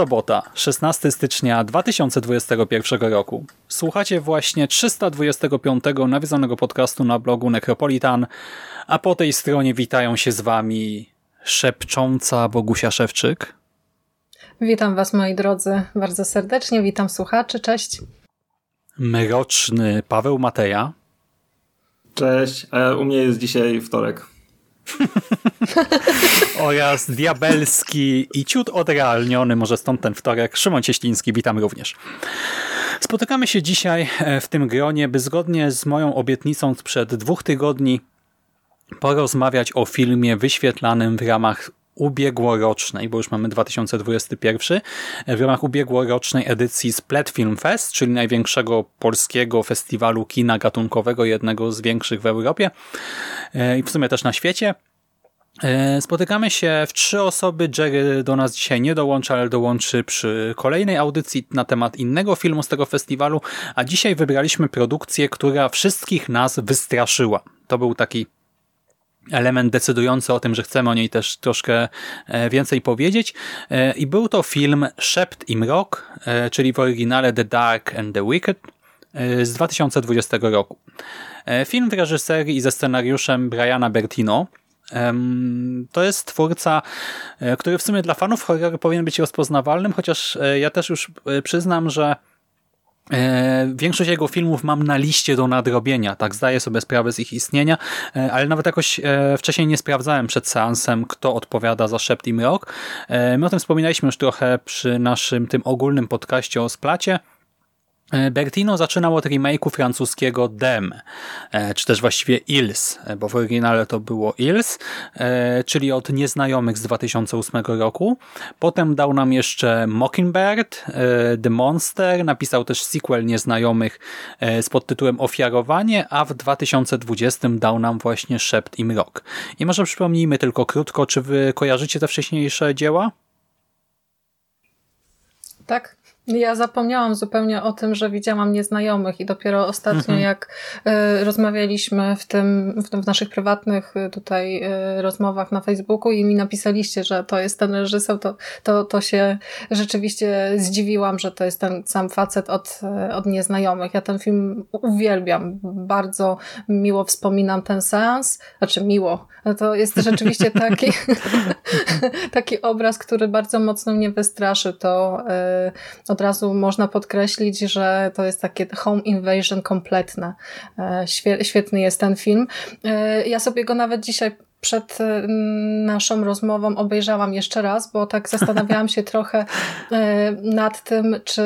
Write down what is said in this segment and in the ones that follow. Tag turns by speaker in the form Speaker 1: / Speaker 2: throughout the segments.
Speaker 1: Sobota, 16 stycznia 2021 roku. Słuchacie właśnie 325 nawiedzonego podcastu na blogu Necropolitan, a po tej stronie witają się z wami szepcząca Bogusia Szewczyk.
Speaker 2: Witam was moi drodzy bardzo serdecznie, witam słuchaczy, cześć.
Speaker 1: Mroczny Paweł Mateja.
Speaker 3: Cześć, a u mnie jest dzisiaj wtorek.
Speaker 1: oraz diabelski i ciut odrealniony, może stąd ten wtorek, Szymon Cieśliński, witam również. Spotykamy się dzisiaj e, w tym gronie, by zgodnie z moją obietnicą sprzed dwóch tygodni porozmawiać o filmie wyświetlanym w ramach ubiegłorocznej, bo już mamy 2021, w ramach ubiegłorocznej edycji Splat Film Fest, czyli największego polskiego festiwalu kina gatunkowego, jednego z większych w Europie e, i w sumie też na świecie. E, spotykamy się w trzy osoby. Jerry do nas dzisiaj nie dołączy, ale dołączy przy kolejnej audycji na temat innego filmu z tego festiwalu, a dzisiaj wybraliśmy produkcję, która wszystkich nas wystraszyła. To był taki element decydujący o tym, że chcemy o niej też troszkę e, więcej powiedzieć. E, I był to film Szept i Mrok, czyli w oryginale The Dark and the Wicked z 2020 roku. Film w reżyserii i ze scenariuszem Briana Bertino. To jest twórca, który w sumie dla fanów horroru powinien być rozpoznawalnym, chociaż ja też już przyznam, że E, większość jego filmów mam na liście do nadrobienia, tak zdaję sobie sprawę z ich istnienia, e, ale nawet jakoś e, wcześniej nie sprawdzałem przed seansem, kto odpowiada za Szept i Mrok. My o tym wspominaliśmy już trochę przy naszym tym ogólnym podcaście o Splacie, E, Bertino zaczynał od remake'u francuskiego Dem, e, czy też właściwie Ils, e, bo w oryginale to było Ils, czyli od Nieznajomych z 2008 roku. Potem dał nam jeszcze Mockingbird, The Monster, napisał też sequel Nieznajomych z podtytułem Ofiarowanie, a w 2020 dał nam właśnie Szept i Mrok. I może przypomnijmy tylko krótko, czy wy kojarzycie te wcześniejsze dzieła?
Speaker 2: Tak, ja zapomniałam zupełnie o tym, że widziałam nieznajomych i dopiero ostatnio mhm. jak y, rozmawialiśmy w tym, w, w, naszych prywatnych y, tutaj y, rozmowach na Facebooku i mi napisaliście, że to jest ten reżyser, to, to, to się rzeczywiście zdziwiłam, że to jest ten sam facet od, od nieznajomych. Ja ten film uwielbiam. Bardzo miło wspominam ten seans. Znaczy miło. To jest rzeczywiście taki, taki obraz, który bardzo mocno mnie wystraszy. To od od razu można podkreślić, że to jest takie home invasion kompletne. E, świetny jest ten film. E, ja sobie go nawet dzisiaj przed e, naszą rozmową obejrzałam jeszcze raz, bo tak zastanawiałam się trochę nad tym, czy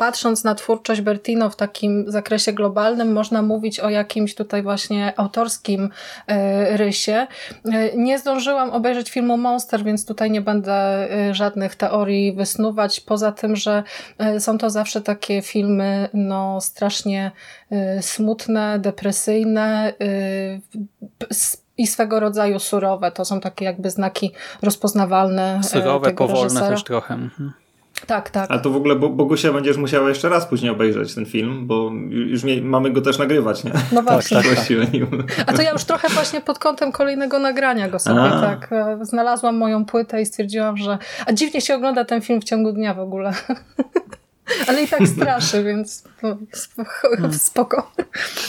Speaker 2: patrząc na twórczość Bertino w takim zakresie globalnym, można mówić o jakimś tutaj właśnie autorskim e, rysie. E, nie zdążyłam obejrzeć filmu Monster, więc tutaj nie będę e, żadnych teorii wysnuwać, poza tym, że są to zawsze takie filmy no, strasznie smutne, depresyjne, i swego rodzaju surowe. To są takie jakby znaki rozpoznawalne.
Speaker 1: Surowe, powolne
Speaker 2: reżysera.
Speaker 1: też trochę.
Speaker 2: Tak, tak.
Speaker 3: A to w ogóle Bogusia będziesz musiała jeszcze raz później obejrzeć ten film, bo już mamy go też nagrywać, nie?
Speaker 2: No właśnie.
Speaker 3: Tak, tak.
Speaker 2: A to ja już trochę właśnie pod kątem kolejnego nagrania go sobie A. tak e, znalazłam moją płytę i stwierdziłam, że a dziwnie się ogląda ten film w ciągu dnia w ogóle. Ale i tak straszy, więc no,
Speaker 1: Hmm.
Speaker 2: spoko.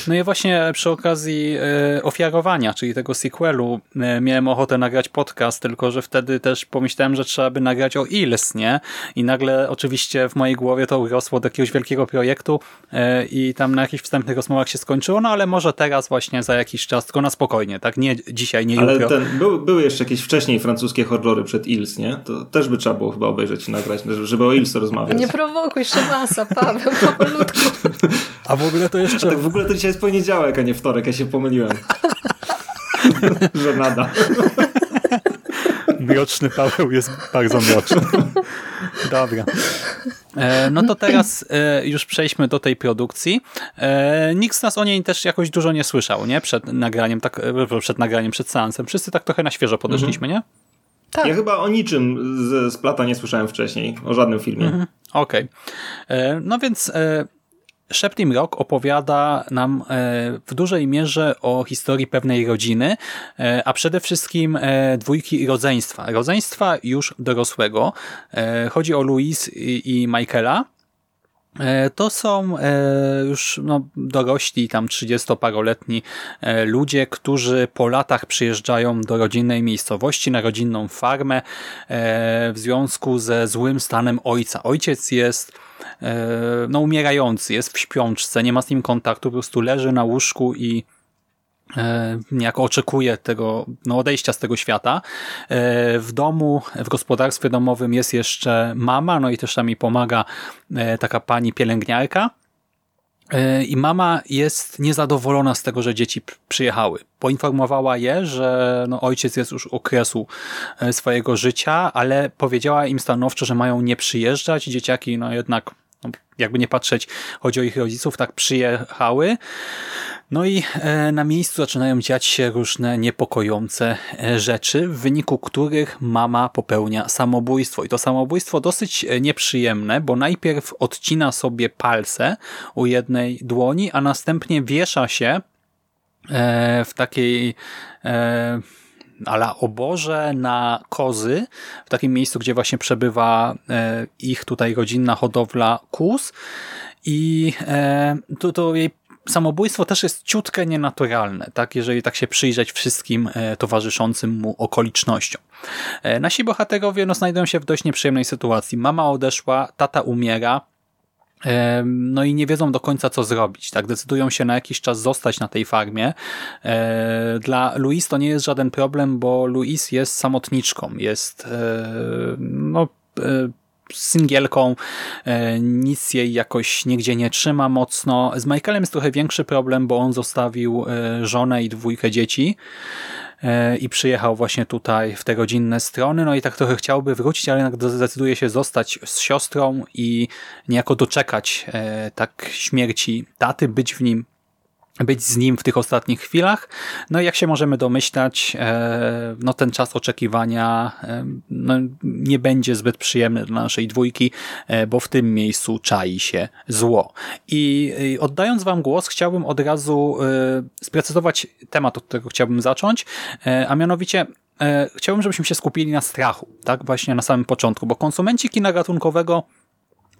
Speaker 1: No i właśnie przy okazji e, ofiarowania, czyli tego sequelu, e, miałem ochotę nagrać podcast, tylko że wtedy też pomyślałem, że trzeba by nagrać o Ils, nie? I nagle oczywiście w mojej głowie to urosło do jakiegoś wielkiego projektu e, i tam na jakichś wstępnych rozmowach się skończyło, no ale może teraz właśnie za jakiś czas, tylko na spokojnie, tak? Nie dzisiaj, nie
Speaker 3: Ale
Speaker 1: jutro.
Speaker 3: ten, był, były jeszcze jakieś wcześniej francuskie horrory przed Ils, nie? To też by trzeba było chyba obejrzeć i nagrać, żeby o Ils rozmawiać.
Speaker 2: Nie prowokuj Szymasa, Paweł, powolutku.
Speaker 1: A w ogóle to
Speaker 3: A
Speaker 1: jeszcze...
Speaker 3: tak w ogóle to dzisiaj jest poniedziałek, a nie wtorek, ja się pomyliłem. Że nada.
Speaker 1: Mroczny Paweł jest bardzo mroczny. Dobra. E, No to teraz e, już przejdźmy do tej produkcji. E, Nikt z nas o niej też jakoś dużo nie słyszał, nie? Przed nagraniem, tak, przed nagraniem, przed seansem. Wszyscy tak trochę na świeżo podeszliśmy, nie?
Speaker 2: Tak.
Speaker 3: Ja chyba o niczym z, z plata nie słyszałem wcześniej, o żadnym filmie.
Speaker 1: Okej. E, No więc e, Szeptim Rock opowiada nam e, w dużej mierze o historii pewnej rodziny, a przede wszystkim dwójki rodzeństwa. Rodzeństwa już dorosłego. Chodzi o Louise i, i Michaela. E, To są e, już no, dorośli, tam 30-paroletni e, ludzie, którzy po latach przyjeżdżają do rodzinnej miejscowości, na rodzinną farmę w związku ze złym stanem ojca. Ojciec jest no, umierający, jest w śpiączce, nie ma z nim kontaktu, po prostu leży na łóżku i niejako oczekuje tego no, odejścia z tego świata. E, W domu, w gospodarstwie domowym jest jeszcze mama, no i też tam mi pomaga e, taka pani pielęgniarka. E, I mama jest niezadowolona z tego, że dzieci przyjechały. Poinformowała je, że no, ojciec jest już u kresu e, swojego życia, ale powiedziała im stanowczo, że mają nie przyjeżdżać. Dzieciaki no jednak, jakby nie patrzeć, chodzi o ich rodziców, tak przyjechały. No i e, na miejscu zaczynają dziać się różne niepokojące e, rzeczy, w wyniku których mama popełnia samobójstwo. I to samobójstwo dosyć e, nieprzyjemne, bo najpierw odcina sobie palce u jednej dłoni, a następnie wiesza się w takiej ala oborze na kozy, w takim miejscu, gdzie właśnie przebywa e, ich tutaj rodzinna hodowla kóz i e, to, to jej samobójstwo też jest ciutkę nienaturalne, tak, jeżeli tak się przyjrzeć wszystkim e, towarzyszącym mu okolicznościom. Nasi bohaterowie no, znajdują się w dość nieprzyjemnej sytuacji. Mama odeszła, tata umiera, No i nie wiedzą do końca, co zrobić. Tak, decydują się na jakiś czas zostać na tej farmie. E, Dla Louise to nie jest żaden problem, bo Louise jest samotniczką, jest e, no, e, singielką, nic jej jakoś nigdzie nie trzyma mocno. Z Michaelem jest trochę większy problem, bo on zostawił żonę i dwójkę dzieci i przyjechał właśnie tutaj w te rodzinne strony, no i tak trochę chciałby wrócić, ale jednak zdecyduje się zostać z siostrą i niejako doczekać e, tak śmierci taty, być w nim być z nim w tych ostatnich chwilach. No i jak się możemy domyślać, e, no ten czas oczekiwania e, no, nie będzie zbyt przyjemny dla naszej dwójki, e, bo w tym miejscu czai się zło. I oddając wam głos, chciałbym od razu sprecyzować temat, od którego chciałbym zacząć, a mianowicie chciałbym, żebyśmy się skupili na strachu, tak właśnie na samym początku, bo konsumenci kina gatunkowego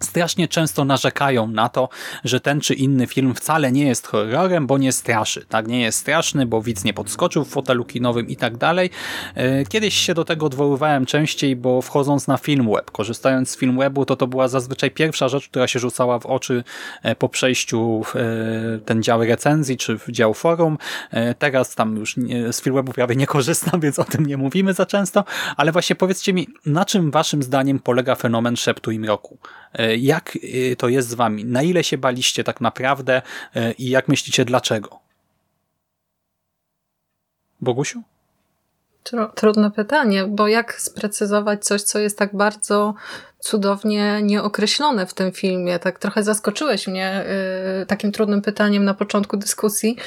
Speaker 1: strasznie często narzekają na to, że ten czy inny film wcale nie jest horrorem, bo nie straszy. Tak, nie jest straszny, bo widz nie podskoczył w fotelu kinowym i tak dalej. E, Kiedyś się do tego odwoływałem częściej, bo wchodząc na Filmweb, korzystając z Filmwebu, to to była zazwyczaj pierwsza rzecz, która się rzucała w oczy e, po przejściu w e, ten dział recenzji czy w dział forum. Teraz tam już z Filmwebu prawie nie korzystam, więc o tym nie mówimy za często, ale właśnie powiedzcie mi, na czym waszym zdaniem polega fenomen szeptu i mroku? Jak e, to jest z wami? Na ile się baliście tak naprawdę e, i jak myślicie dlaczego? Bogusiu?
Speaker 2: Tru- Trudne pytanie, bo jak sprecyzować coś, co jest tak bardzo cudownie nieokreślone w tym filmie? Tak trochę zaskoczyłeś mnie y, takim trudnym pytaniem na początku dyskusji.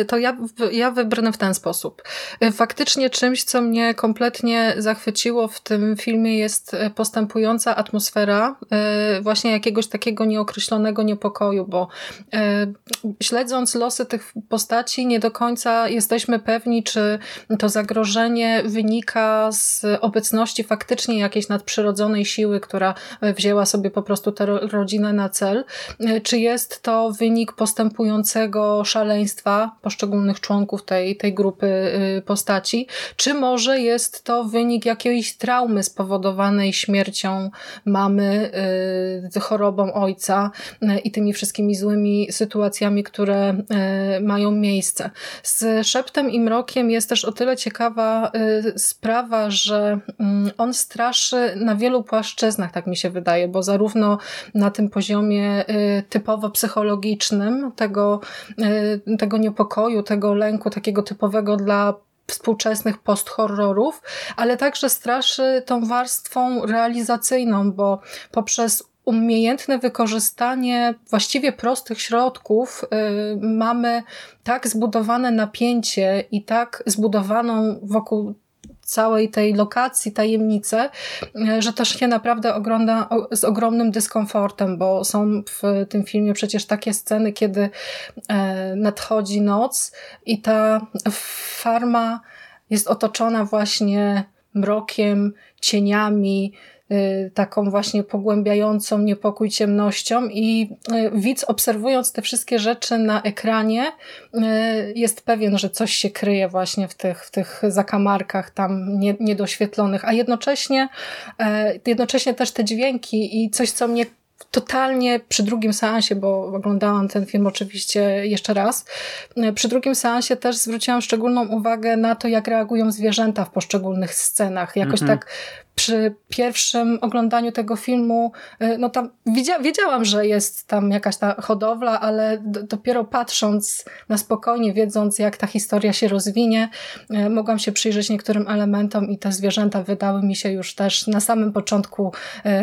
Speaker 2: Y, to ja, ja wybrnę w ten sposób. Y, faktycznie czymś, co mnie kompletnie zachwyciło w tym filmie jest y, postępująca atmosfera y, właśnie jakiegoś takiego nieokreślonego niepokoju, bo y, śledząc losy tych postaci nie do końca jesteśmy pewni, czy to zagrożenie wynika z obecności faktycznie jakiejś nadprzyrodzonej siły, która wzięła sobie po prostu tę rodzinę na cel, czy jest to wynik postępującego szaleństwa poszczególnych członków tej, tej grupy postaci, czy może jest to wynik jakiejś traumy spowodowanej śmiercią mamy, chorobą ojca i tymi wszystkimi złymi sytuacjami, które mają miejsce. Z Szeptem i Mrokiem jest też o tyle ciekawa y, sprawa, że mm, on straszy na wielu płaszczyznach, tak mi się wydaje, bo zarówno na tym poziomie y, typowo psychologicznym, tego, y, tego niepokoju, tego lęku, takiego typowego dla współczesnych post-horrorów, ale także straszy tą warstwą realizacyjną, bo poprzez umiejętne wykorzystanie właściwie prostych środków y, mamy tak zbudowane napięcie i tak zbudowaną wokół całej tej lokacji tajemnicę, y, że też się naprawdę ogląda z ogromnym dyskomfortem, bo są w tym filmie przecież takie sceny, kiedy e, nadchodzi noc i ta farma jest otoczona właśnie mrokiem, cieniami, taką właśnie pogłębiającą niepokój ciemnością i y, widz obserwując te wszystkie rzeczy na ekranie y, jest pewien, że coś się kryje właśnie w tych, w tych zakamarkach tam niedoświetlonych, a jednocześnie, jednocześnie też te dźwięki i coś, co mnie totalnie przy drugim seansie, bo oglądałam ten film oczywiście jeszcze raz, przy drugim seansie też zwróciłam szczególną uwagę na to, jak reagują zwierzęta w poszczególnych scenach. Jakoś mhm. tak przy pierwszym oglądaniu tego filmu, y, no tam wiedzia wiedziałam, że jest tam jakaś ta hodowla, ale dopiero patrząc na spokojnie, wiedząc jak ta historia się rozwinie, y, mogłam się przyjrzeć niektórym elementom i te zwierzęta wydały mi się już też na samym początku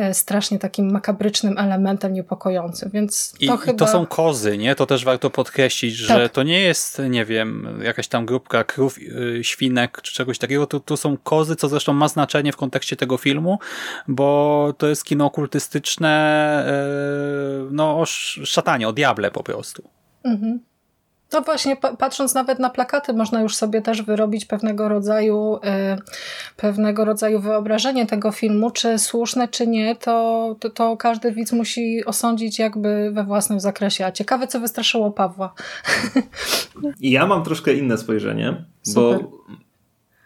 Speaker 2: y, strasznie takim makabrycznym elementem niepokojącym, więc to
Speaker 1: I,
Speaker 2: chyba...
Speaker 1: I to są kozy, nie? To też warto podkreślić, że tak. to nie jest, nie wiem, jakaś tam grupka krów, świnek czy czegoś takiego, to, to są kozy, co zresztą ma znaczenie w kontekście tego filmu, bo to jest kino okultystyczne e, no o szatanie, o diable po prostu. Mhm.
Speaker 2: No właśnie, patrząc nawet na plakaty, można już sobie też wyrobić pewnego rodzaju, yy, pewnego rodzaju wyobrażenie tego filmu, czy słuszne, czy nie, to, to, to, każdy widz musi osądzić jakby we własnym zakresie. A ciekawe, co wystraszyło Pawła.
Speaker 3: Ja mam troszkę inne spojrzenie, Super. bo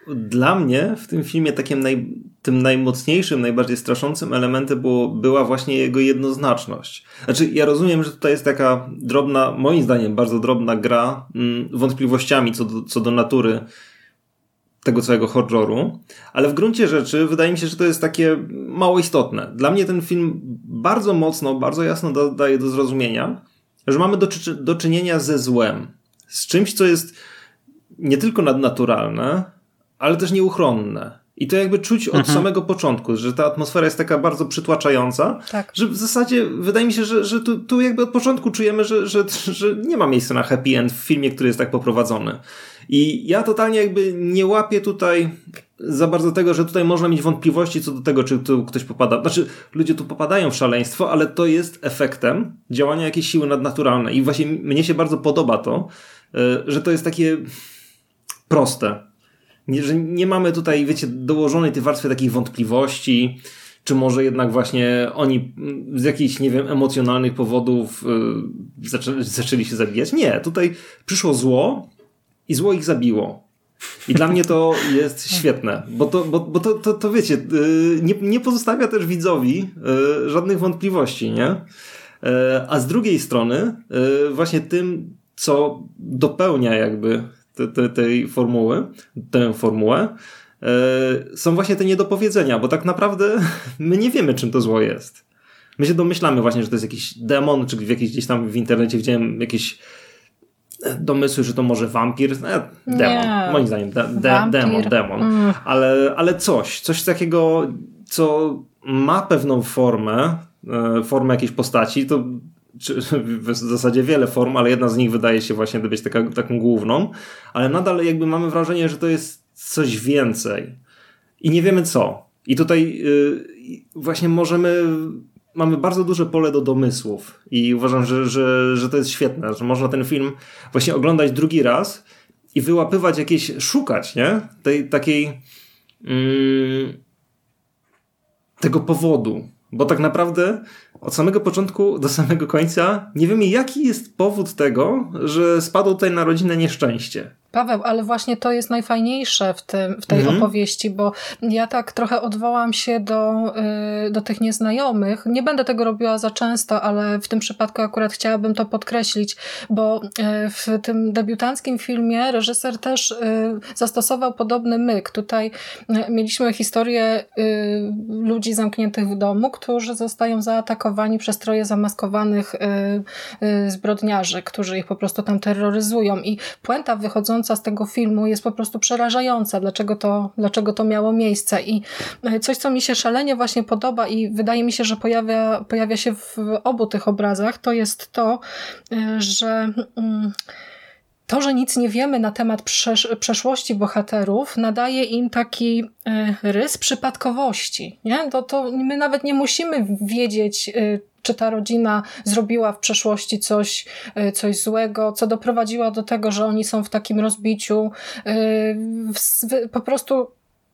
Speaker 3: dla mnie w tym filmie takim naj, tym najmocniejszym, najbardziej straszącym elementem było, była właśnie jego jednoznaczność. Znaczy, ja rozumiem, że tutaj jest taka drobna, moim zdaniem bardzo drobna gra mm, wątpliwościami co do, co do natury tego całego horroru, ale w gruncie rzeczy wydaje mi się, że to jest takie mało istotne. Dla mnie ten film bardzo mocno, bardzo jasno da, daje do zrozumienia, że mamy do, do czynienia ze złem. Z czymś, co jest nie tylko nadnaturalne, ale też nieuchronne. I to jakby czuć od mhm. samego początku, że ta atmosfera jest taka bardzo przytłaczająca, tak. że w zasadzie wydaje mi się, że, że tu, tu jakby od początku czujemy, że, że, że nie ma miejsca na happy end w filmie, który jest tak poprowadzony. I ja totalnie jakby nie łapię tutaj za bardzo tego, że tutaj można mieć wątpliwości co do tego, czy tu ktoś popada. Znaczy, ludzie tu popadają w szaleństwo, ale to jest efektem działania jakiejś siły nadnaturalnej. I właśnie mnie się bardzo podoba to, e, że to jest takie proste nie, że nie mamy tutaj, wiecie, dołożonej tej warstwy takich wątpliwości, czy może jednak właśnie oni z jakichś, nie wiem, emocjonalnych powodów yy, zaczę zaczęli się zabijać. Nie, tutaj przyszło zło i zło ich zabiło. I dla mnie to jest świetne, bo to, bo, bo to, to, to wiecie, yy, nie, nie pozostawia też widzowi yy, żadnych wątpliwości, nie? Yy, a z drugiej strony, yy, właśnie tym, co dopełnia jakby te, te, tej formuły, tę formułę, e, są właśnie te niedopowiedzenia, bo tak naprawdę my nie wiemy, czym to zło jest. My się domyślamy właśnie, że to jest jakiś demon, czy w jakiejś gdzieś tam w internecie widziałem jakieś domysły, że to może wampir. E, demon, nie. moim zdaniem, de, de, demon, demon. Mm. Ale, ale coś, coś takiego, co ma pewną formę, e, formę jakiejś postaci, to czy w zasadzie wiele form, ale jedna z nich wydaje się właśnie być taka, taką główną, ale nadal jakby mamy wrażenie, że to jest coś więcej i nie wiemy co. I tutaj yy, właśnie możemy, mamy bardzo duże pole do domysłów i uważam, że, że, że to jest świetne, że można ten film właśnie oglądać drugi raz i wyłapywać jakieś, szukać, nie? Tej takiej... Yy, tego powodu. Bo tak naprawdę od samego początku do samego końca nie wiemy, jaki jest powód tego, że spadło tutaj na rodzinę nieszczęście.
Speaker 2: Paweł, ale właśnie to jest najfajniejsze w, tym, w tej mhm. opowieści, bo ja tak trochę odwołam się do, y, do tych nieznajomych. Nie będę tego robiła za często, ale w tym przypadku akurat chciałabym to podkreślić, bo y, w tym debiutanckim filmie reżyser też y, zastosował podobny myk. Tutaj mieliśmy historię ludzi zamkniętych w domu, którzy zostają zaatakowani przez troje zamaskowanych zbrodniarzy, którzy ich po prostu tam terroryzują. I puenta wychodząca z tego filmu jest po prostu przerażająca, dlaczego to, dlaczego to miało miejsce. I e, coś, co mi się szalenie właśnie podoba i wydaje mi się, że pojawia, pojawia się w obu tych obrazach, to jest to, e, że. Mm, to, że nic nie wiemy na temat przesz przeszłości bohaterów, nadaje im taki y, rys przypadkowości. Nie? To, to my nawet nie musimy wiedzieć, y, czy ta rodzina zrobiła w przeszłości coś, y, coś złego, co doprowadziło do tego, że oni są w takim rozbiciu. Po prostu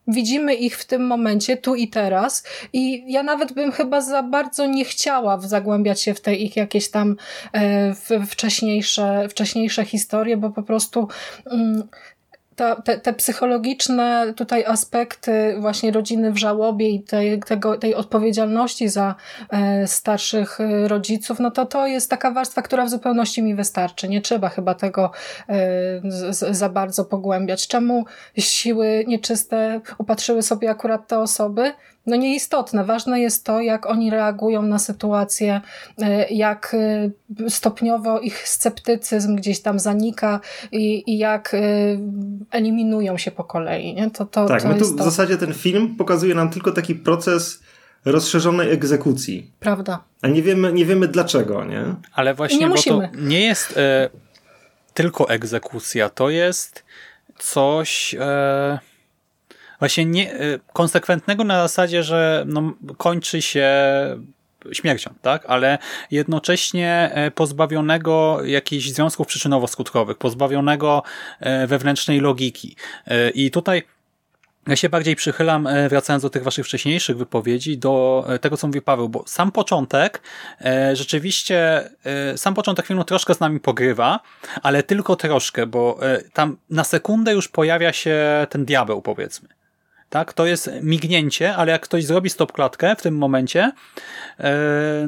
Speaker 2: Widzimy ich w tym momencie, tu i teraz. I ja nawet bym chyba za bardzo nie chciała zagłębiać się w te ich jakieś tam e, wcześniejsze, wcześniejsze historie, bo po prostu mm, ta, te, te psychologiczne tutaj aspekty właśnie rodziny w żałobie i tej, tego, tej odpowiedzialności za e, starszych e, rodziców, no to to jest taka warstwa, która w zupełności mi wystarczy. Nie trzeba chyba tego e, za bardzo pogłębiać. Czemu siły nieczyste upatrzyły sobie akurat te osoby? No nieistotne. Ważne jest to, jak oni reagują na sytuację, e, jak e, stopniowo ich sceptycyzm gdzieś tam zanika i, i jak e, eliminują się po kolei. Nie? To, to,
Speaker 3: tak,
Speaker 2: to
Speaker 3: my tu
Speaker 2: to.
Speaker 3: w zasadzie ten film pokazuje nam tylko taki proces rozszerzonej egzekucji.
Speaker 2: Prawda.
Speaker 3: A nie wiemy, nie wiemy dlaczego, nie?
Speaker 1: Ale właśnie, nie bo musimy. to nie jest e, tylko egzekucja, to jest coś... E właśnie nie, y, konsekwentnego na zasadzie, że no, kończy się śmiercią, tak? Ale jednocześnie e, pozbawionego jakichś związków przyczynowo-skutkowych, pozbawionego e, wewnętrznej logiki. E, I tutaj ja się bardziej przychylam, wracając do tych waszych wcześniejszych wypowiedzi, do tego, co mówi Paweł, bo sam początek, rzeczywiście, sam początek filmu troszkę z nami pogrywa, ale tylko troszkę, bo tam na sekundę już pojawia się ten diabeł, powiedzmy. Tak, to jest mignięcie, ale jak ktoś zrobi stop klatkę w tym momencie, e,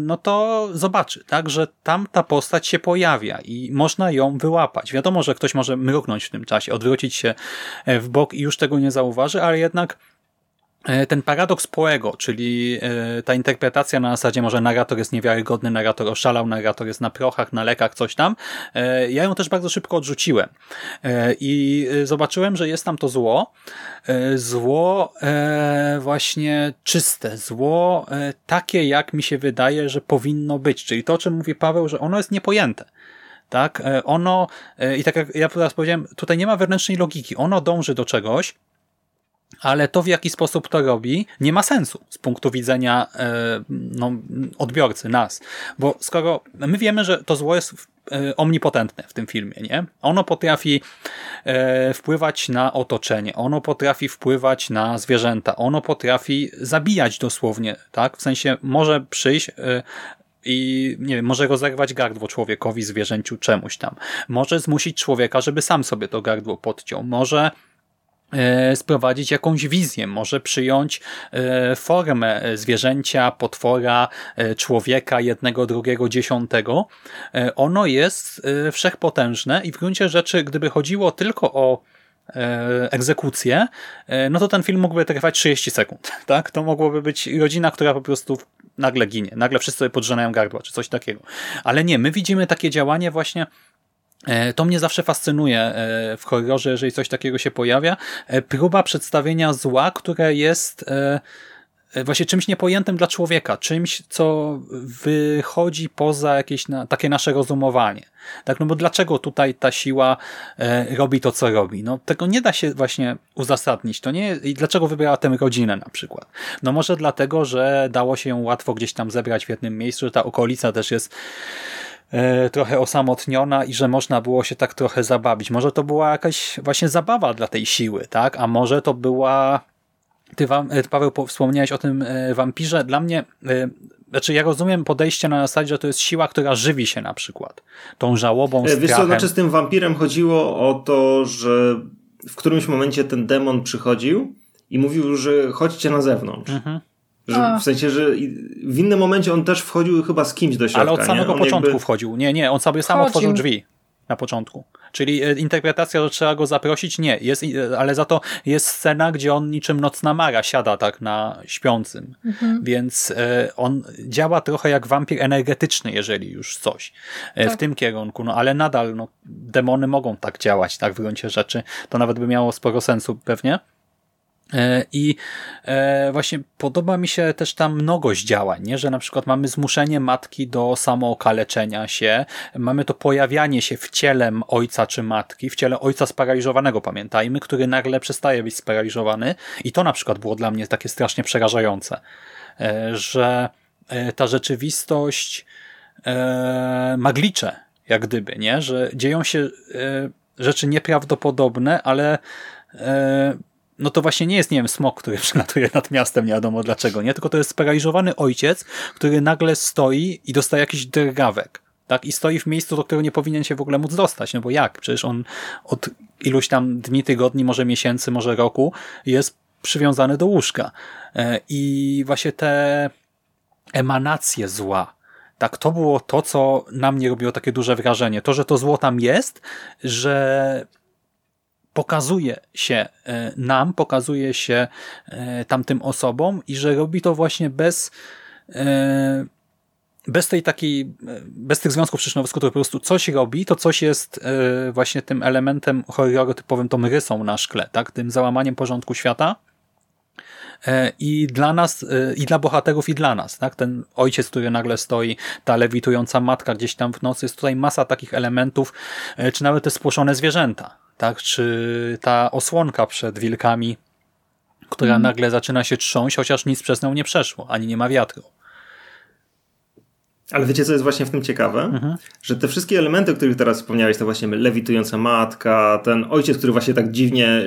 Speaker 1: no to zobaczy, tak, że tam ta postać się pojawia i można ją wyłapać. Wiadomo, że ktoś może mruknąć w tym czasie, odwrócić się e, w bok i już tego nie zauważy, ale jednak ten paradoks Poego, czyli e, ta interpretacja na zasadzie może narrator jest niewiarygodny, narrator oszalał, narrator jest na prochach, na lekach, coś tam, e, ja ją też bardzo szybko odrzuciłem. I zobaczyłem, że jest tam to zło, zło właśnie czyste, zło takie, jak mi się wydaje, że powinno być, czyli to, o czym mówi Paweł, że ono jest niepojęte. Tak? Ono, i tak jak ja teraz powiedziałem, tutaj nie ma wewnętrznej logiki. Ono dąży do czegoś, ale to w jaki sposób to robi nie ma sensu z punktu widzenia e, no, odbiorcy, nas. Bo skoro my wiemy, że to zło jest e, omnipotentne w tym filmie, nie? Ono potrafi e, wpływać na otoczenie, ono potrafi wpływać na zwierzęta, ono potrafi zabijać dosłownie, tak? W sensie może przyjść i nie wiem, może rozerwać gardło człowiekowi, zwierzęciu, czemuś tam. Może zmusić człowieka, żeby sam sobie to gardło podciął. Może sprowadzić jakąś wizję, może przyjąć e, formę zwierzęcia, potwora, e, człowieka, jednego, drugiego, dziesiątego. Ono jest wszechpotężne i w gruncie rzeczy, gdyby chodziło tylko o egzekucję, no to ten film mógłby trwać 30 sekund. Tak? To mogłoby być rodzina, która po prostu nagle ginie, nagle wszyscy sobie podrzenają gardła, czy coś takiego. Ale nie, my widzimy takie działanie właśnie E, to mnie zawsze fascynuje e, w horrorze, jeżeli coś takiego się pojawia. E, próba przedstawienia zła, które jest właśnie czymś niepojętym dla człowieka, czymś, co wychodzi poza jakieś na, takie nasze rozumowanie. Tak, no bo dlaczego tutaj ta siła robi to, co robi? No tego nie da się właśnie uzasadnić. To nie, i dlaczego wybrała tę rodzinę na przykład? No może dlatego, że dało się ją łatwo gdzieś tam zebrać w jednym miejscu, że ta okolica też jest E, trochę osamotniona i że można było się tak trochę zabawić. Może to była jakaś właśnie zabawa dla tej siły, tak? A może to była ty, Paweł, wspomniałeś o tym wampirze. Dla mnie, znaczy ja rozumiem podejście na zasadzie, że to jest siła, która żywi się na przykład tą żałobą, strachem.
Speaker 3: Wiesz co, znaczy z tym wampirem chodziło o to, że w którymś momencie ten demon przychodził i mówił, że chodźcie na zewnątrz. Mhm. Że, w sensie, że w innym momencie on też wchodził chyba z kimś do środka.
Speaker 1: Ale od samego
Speaker 3: nie?
Speaker 1: początku
Speaker 3: jakby...
Speaker 1: wchodził. Nie, nie, on sobie sam otworzył drzwi na początku. Czyli e, interpretacja, że trzeba go zaprosić, nie. Jest, e, ale za to jest scena, gdzie on niczym nocna mara siada tak na śpiącym. Mhm. Więc e, on działa trochę jak wampir energetyczny, jeżeli już coś tak. w tym kierunku. No ale nadal no, demony mogą tak działać, tak w gruncie rzeczy. To nawet by miało sporo sensu pewnie. E, I e, właśnie podoba mi się też ta mnogość działań, nie? że na przykład mamy zmuszenie matki do samookaleczenia się, mamy to pojawianie się w ciele ojca czy matki, w ciele ojca sparaliżowanego, pamiętajmy, który nagle przestaje być sparaliżowany i to na przykład było dla mnie takie strasznie przerażające, e, że ta rzeczywistość maglicze, jak gdyby, nie? że dzieją się rzeczy nieprawdopodobne, ale no to właśnie nie jest, nie wiem, smok, który przelatuje nad miastem, nie wiadomo dlaczego, nie? Tylko to jest sparaliżowany ojciec, który nagle stoi i dostaje jakiś drgawek. Tak? I stoi w miejscu, do którego nie powinien się w ogóle móc dostać. No bo jak? Przecież on od iluś tam dni, tygodni, może miesięcy, może roku jest przywiązany do łóżka. E, I właśnie te emanacje zła, tak, to było to, co na mnie robiło takie duże wrażenie. To, że to zło tam jest, że pokazuje się e, nam, pokazuje się e, tamtym osobom i że robi to właśnie bez e, bez tej takiej, bez tych związków przyczynowych, które po prostu coś robi, to coś jest właśnie tym elementem horroru typowym, tą rysą na szkle, tak? tym załamaniem porządku świata. I dla nas, i dla bohaterów, i dla nas. Tak? Ten ojciec, który nagle stoi, ta lewitująca matka gdzieś tam w nocy, jest tutaj masa takich elementów, czy nawet te spłoszone zwierzęta tak? Czy ta osłonka przed wilkami, która mm. nagle zaczyna się trząść, chociaż nic przez nią nie przeszło, ani nie ma wiatru.
Speaker 3: Ale wiecie, co jest właśnie w tym ciekawe? Mhm. Że te wszystkie elementy, o których teraz wspomniałeś, to właśnie lewitująca matka, ten ojciec, który właśnie tak dziwnie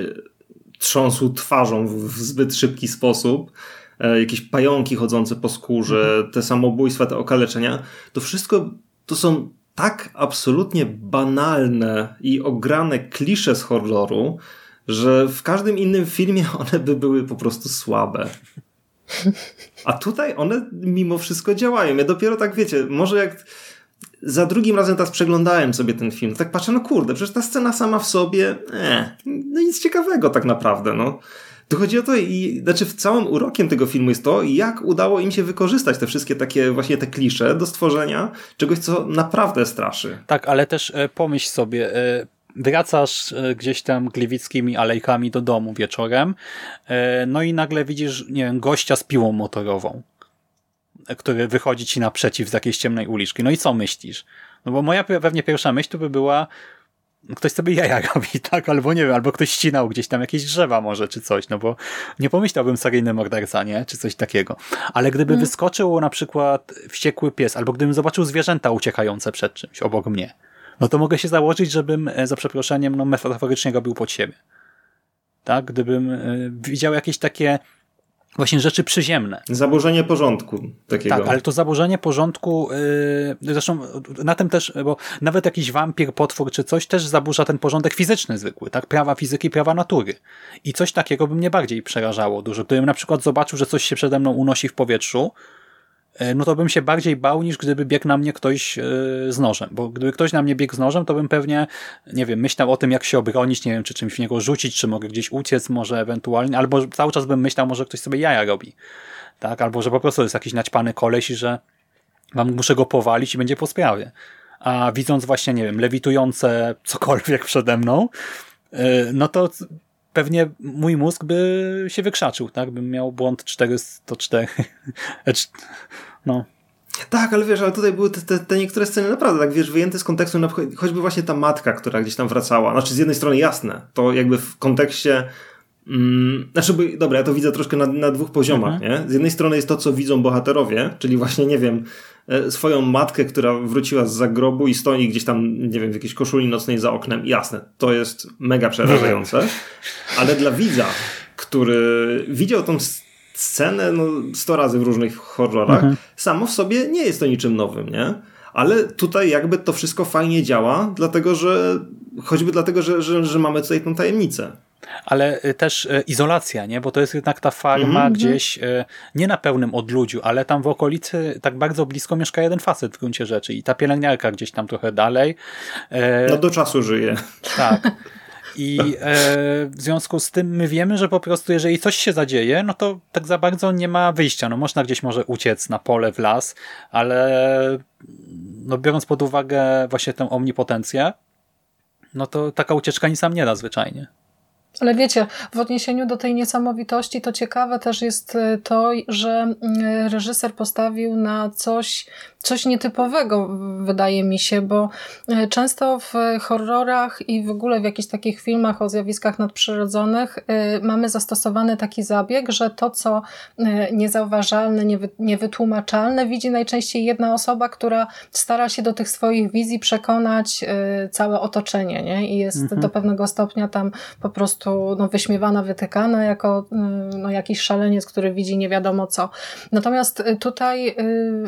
Speaker 3: trząsł twarzą w, zbyt szybki sposób, e, jakieś pająki chodzące po skórze, mhm. te samobójstwa, te okaleczenia, to wszystko to są tak absolutnie banalne i ograne klisze z horroru, że w każdym innym filmie one by były po prostu słabe. A tutaj one mimo wszystko działają. Ja dopiero tak wiecie, może jak za drugim razem teraz przeglądałem sobie ten film, tak patrzę, no kurde, przecież ta scena sama w sobie, eh, no nic ciekawego tak naprawdę, no. Tu chodzi o to i znaczy w całym urokiem tego filmu jest to, jak udało im się wykorzystać te wszystkie takie właśnie te klisze do stworzenia czegoś, co naprawdę straszy.
Speaker 1: Tak, ale też e, pomyśl sobie, e, wracasz e, gdzieś tam gliwickimi alejkami do domu wieczorem, no i nagle widzisz, nie wiem, gościa z piłą motorową, który wychodzi ci naprzeciw z jakiejś ciemnej uliczki. No i co myślisz? No bo moja pewnie pierwsza myśl to by była, ktoś sobie jaja robi, tak? Albo nie wiem, albo ktoś ścinał gdzieś tam jakieś drzewa może, czy coś, no bo nie pomyślałbym seryjny morderca, nie? Czy coś takiego. Ale gdyby hmm. wyskoczył na przykład wściekły pies, albo gdybym zobaczył zwierzęta uciekające przed czymś obok mnie, no to mogę się założyć, żebym e, za przeproszeniem, no metaforycznie robił pod siebie. Tak? Gdybym e, widział jakieś takie właśnie rzeczy przyziemne.
Speaker 3: Zaburzenie porządku takiego.
Speaker 1: Tak, ale to zaburzenie porządku, yy, zresztą na tym też, bo nawet jakiś wampir, potwór czy coś też zaburza ten porządek fizyczny zwykły, tak? Prawa fizyki, prawa natury. I coś takiego by mnie bardziej przerażało dużo. Gdybym na przykład zobaczył, że coś się przede mną unosi w powietrzu, no to bym się bardziej bał, niż gdyby biegł na mnie ktoś e, z nożem. Bo gdyby ktoś na mnie biegł z nożem, to bym pewnie, nie wiem, myślał o tym, jak się obronić, nie wiem, czy czymś w niego rzucić, czy mogę gdzieś uciec może ewentualnie, albo cały czas bym myślał, może ktoś sobie jaja robi. Tak? Albo, że po prostu jest jakiś naćpany koleś i że wam muszę go powalić i będzie po sprawie. A widząc właśnie, nie wiem, lewitujące cokolwiek przede mną, e, no to pewnie mój mózg by się wykrzaczył, tak? Bym miał błąd 404. no.
Speaker 3: Tak, ale wiesz, ale tutaj były te, te, te, niektóre sceny naprawdę, tak wiesz, wyjęte z kontekstu, choćby właśnie ta matka, która gdzieś tam wracała. Znaczy, z jednej strony jasne, to jakby w kontekście. Mm, znaczy, dobra, ja to widzę troszkę na, na dwóch poziomach, mhm. nie? Z jednej strony jest to, co widzą bohaterowie, czyli właśnie, nie wiem, swoją matkę, która wróciła z zagrobu i stoi gdzieś tam, nie wiem, w jakiejś koszuli nocnej za oknem. Jasne, to jest mega przerażające, ale dla widza który widział tą scenę no, 100 razy w różnych horrorach, mhm. samo w sobie nie jest to niczym nowym, nie? Ale tutaj jakby to wszystko fajnie działa, dlatego że choćby dlatego, że, że, że mamy tutaj tą tajemnicę.
Speaker 1: Ale y, też y, izolacja, nie? Bo to jest jednak ta farma mm -hmm. gdzieś y, nie na pełnym odludziu, ale tam w okolicy tak bardzo blisko mieszka jeden facet w gruncie rzeczy i ta pielęgniarka gdzieś tam trochę dalej.
Speaker 3: No do czasu żyje.
Speaker 1: Tak. I e, w związku z tym my wiemy, że po prostu jeżeli coś się zadzieje, no to tak za bardzo nie ma wyjścia. No można gdzieś może uciec na pole, w las, ale no biorąc pod uwagę właśnie tę omnipotencję, no to taka ucieczka nic nam nie da zwyczajnie.
Speaker 2: Ale wiecie, w odniesieniu do tej niesamowitości, to ciekawe też jest e, to, że mm, reżyser postawił na coś, coś nietypowego, wydaje mi się, bo e, często w horrorach i w ogóle w jakichś takich filmach o zjawiskach nadprzyrodzonych e, mamy zastosowany taki zabieg, że to, co niezauważalne, niewytłumaczalne, widzi najczęściej jedna osoba, która stara się do tych swoich wizji przekonać całe otoczenie nie? i jest mhm. do pewnego stopnia tam po prostu no, wyśmiewana, wytykana jako no, jakiś szaleniec, który widzi nie wiadomo co. Natomiast tutaj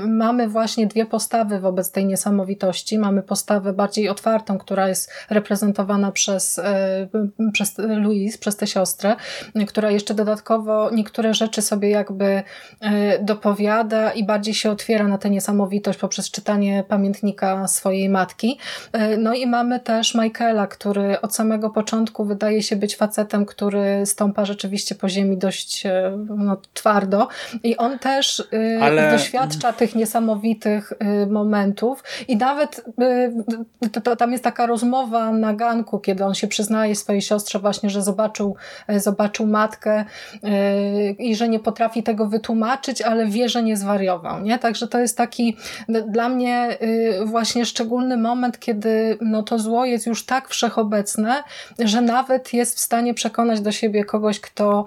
Speaker 2: mamy właśnie dwie postawy wobec tej niesamowitości. Mamy postawę bardziej otwartą, która jest reprezentowana przez, przez Louise, przez tę siostrę, która jeszcze dodatkowo niektóre rzeczy sobie jakby dopowiada i bardziej się otwiera na tę niesamowitość poprzez czytanie pamiętnika swojej matki. No i mamy też Michaela, który od samego początku wydaje się być facetem, który stąpa rzeczywiście po ziemi dość e, no, twardo i on też e, Ale... doświadcza tych niesamowitych e, momentów i nawet to, to, tam jest taka rozmowa na ganku, kiedy on się przyznaje swojej siostrze właśnie, że zobaczył, zobaczył matkę i że nie potrafi tego wytłumaczyć, ale wie, że nie zwariował. Nie? Także to jest taki dla mnie właśnie szczególny moment, kiedy no, to zło jest już tak wszechobecne, że nawet jest w stanie przekonać do siebie kogoś, kto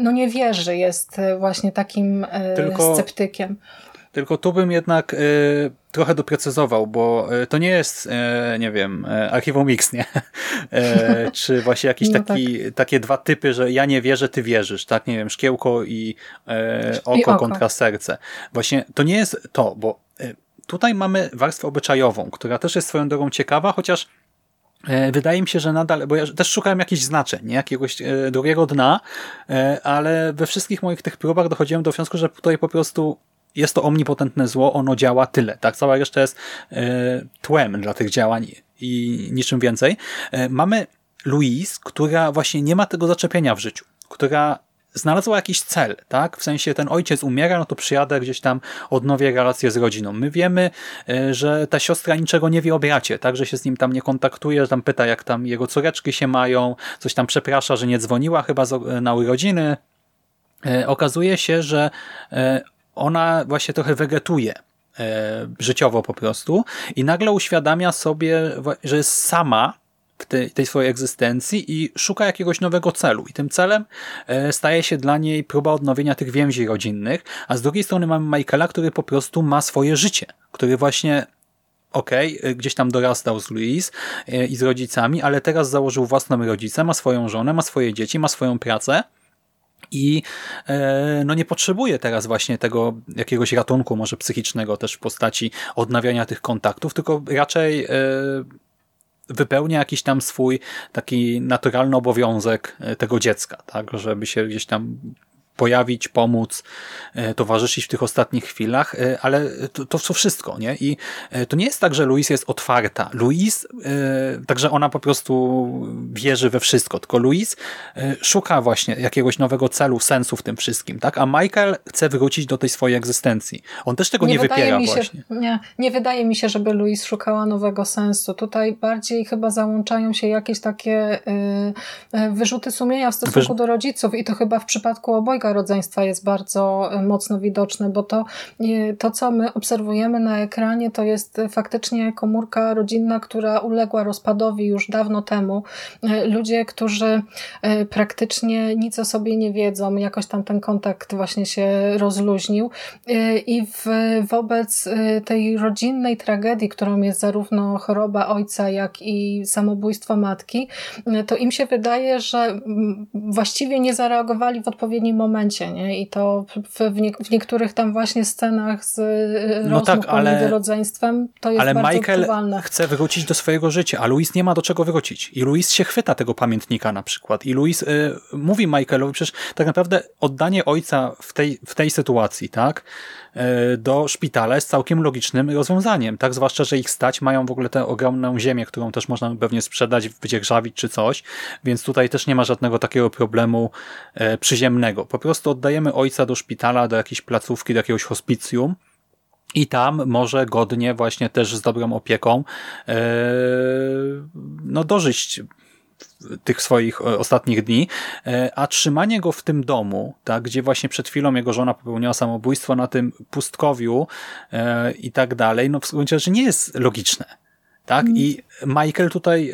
Speaker 2: no nie wierzy, jest właśnie takim tylko, sceptykiem.
Speaker 1: Tylko tu bym jednak y, trochę doprecyzował, bo to nie jest, y, nie wiem, archiwum X, nie? Y, czy właśnie jakieś no taki, tak. takie dwa typy, że ja nie wierzę, ty wierzysz, tak? Nie wiem, szkiełko i, oko, I oko kontra serce. Właśnie to nie jest to, bo tutaj mamy warstwę obyczajową, która też jest swoją drogą ciekawa, chociaż wydaje mi się, że nadal, bo ja też szukałem jakichś znaczeń, nie? jakiegoś drugiego dna, ale we wszystkich moich tych próbach dochodziłem do wniosku, że tutaj po prostu jest to omnipotentne zło, ono działa tyle. Tak, cała reszta jest tłem dla tych działań i niczym więcej. Mamy Louise, która właśnie nie ma tego zaczepienia w życiu, która znalazła jakiś cel, tak? W sensie ten ojciec umiera, no to przyjadę gdzieś tam, odnowię relację z rodziną. My wiemy, e, że ta siostra niczego nie wie o bracie, tak? Że się z nim tam nie kontaktuje, że tam pyta, jak tam jego córeczki się mają, coś tam przeprasza, że nie dzwoniła chyba na urodziny. E, okazuje się, że e, ona właśnie trochę wegetuje życiowo po prostu i nagle uświadamia sobie, że jest sama w tej, tej swojej egzystencji i szuka jakiegoś nowego celu. I tym celem e, staje się dla niej próba odnowienia tych więzi rodzinnych, a z drugiej strony mamy Michaela, który po prostu ma swoje życie, który właśnie okej, okay, gdzieś tam dorastał z Louise e, i z rodzicami, ale teraz założył własną rodzicę, ma swoją żonę, ma swoje dzieci, ma swoją pracę i e, no nie potrzebuje teraz właśnie tego jakiegoś ratunku może psychicznego też w postaci odnawiania tych kontaktów, tylko raczej wypełnia jakiś tam swój taki naturalny obowiązek e, tego dziecka, tak, żeby się gdzieś tam pojawić, pomóc, e, towarzyszyć w tych ostatnich chwilach, e, ale to, to, wszystko, nie? I e, to nie jest tak, że Louise jest otwarta. Louise, także ona po prostu wierzy we wszystko, tylko Louise szuka właśnie jakiegoś nowego celu, sensu w tym wszystkim, tak? A Michael chce wrócić do tej swojej egzystencji. On też tego nie, nie wypiera
Speaker 2: się,
Speaker 1: właśnie.
Speaker 2: Nie, nie wydaje mi się, żeby Louise szukała nowego sensu. Tutaj bardziej chyba załączają się jakieś takie y, wyrzuty sumienia w stosunku do rodziców i to chyba w przypadku obojga komórka rodzeństwa jest bardzo mocno widoczne, bo to, to, co my obserwujemy na ekranie, to jest faktycznie komórka rodzinna, która uległa rozpadowi już dawno temu. Ludzie, którzy praktycznie nic o sobie nie wiedzą, jakoś tam ten kontakt właśnie się rozluźnił i w, wobec tej rodzinnej tragedii, którą jest zarówno choroba ojca, jak i samobójstwo matki, to im się wydaje, że właściwie nie zareagowali w odpowiednim momencie. Nie? I to w, nie, w niektórych tam właśnie scenach z y, no tak, ale, rodzeństwem to jest
Speaker 1: ale
Speaker 2: bardzo
Speaker 1: Michael
Speaker 2: odczuwalne.
Speaker 1: chce wrócić do swojego życia, a Louis nie ma do czego wrócić. I Louis się chwyta tego pamiętnika na przykład. I Louis y, mówi Michaelowi, przecież tak naprawdę oddanie ojca w tej, w tej sytuacji, tak? E, do szpitala jest całkiem logicznym rozwiązaniem, tak? Zwłaszcza, że ich stać, mają w ogóle tę ogromną ziemię, którą też można pewnie sprzedać, wydzierżawić czy coś, więc tutaj też nie ma żadnego takiego problemu e, przyziemnego. Po prostu oddajemy ojca do szpitala, do jakiejś placówki, do jakiegoś hospicjum, i tam może godnie właśnie też z dobrą opieką e, no dożyć tych swoich e, ostatnich dni, e, a trzymanie go w tym domu, tak, gdzie właśnie przed chwilą jego żona popełniła samobójstwo na tym pustkowiu e, i tak dalej, no w gruncie rzeczy nie jest logiczne. Tak? Mm. I Michael tutaj,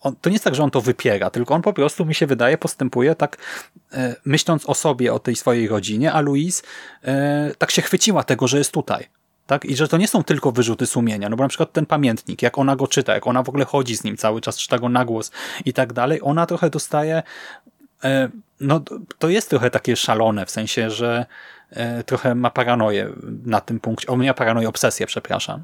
Speaker 1: on, to nie jest tak, że on to wypiera, tylko on po prostu, mi się wydaje, postępuje tak, myśląc o sobie, o tej swojej rodzinie, a Louise tak się chwyciła tego, że jest tutaj. Tak? I że to nie są tylko wyrzuty sumienia, no bo na przykład ten pamiętnik, jak ona go czyta, jak ona w ogóle chodzi z nim cały czas, czyta go na głos i tak dalej, ona trochę dostaje, e, no to jest trochę takie szalone, w sensie, że e, trochę ma paranoję na tym punkcie, o mnie paranoję, obsesję, przepraszam.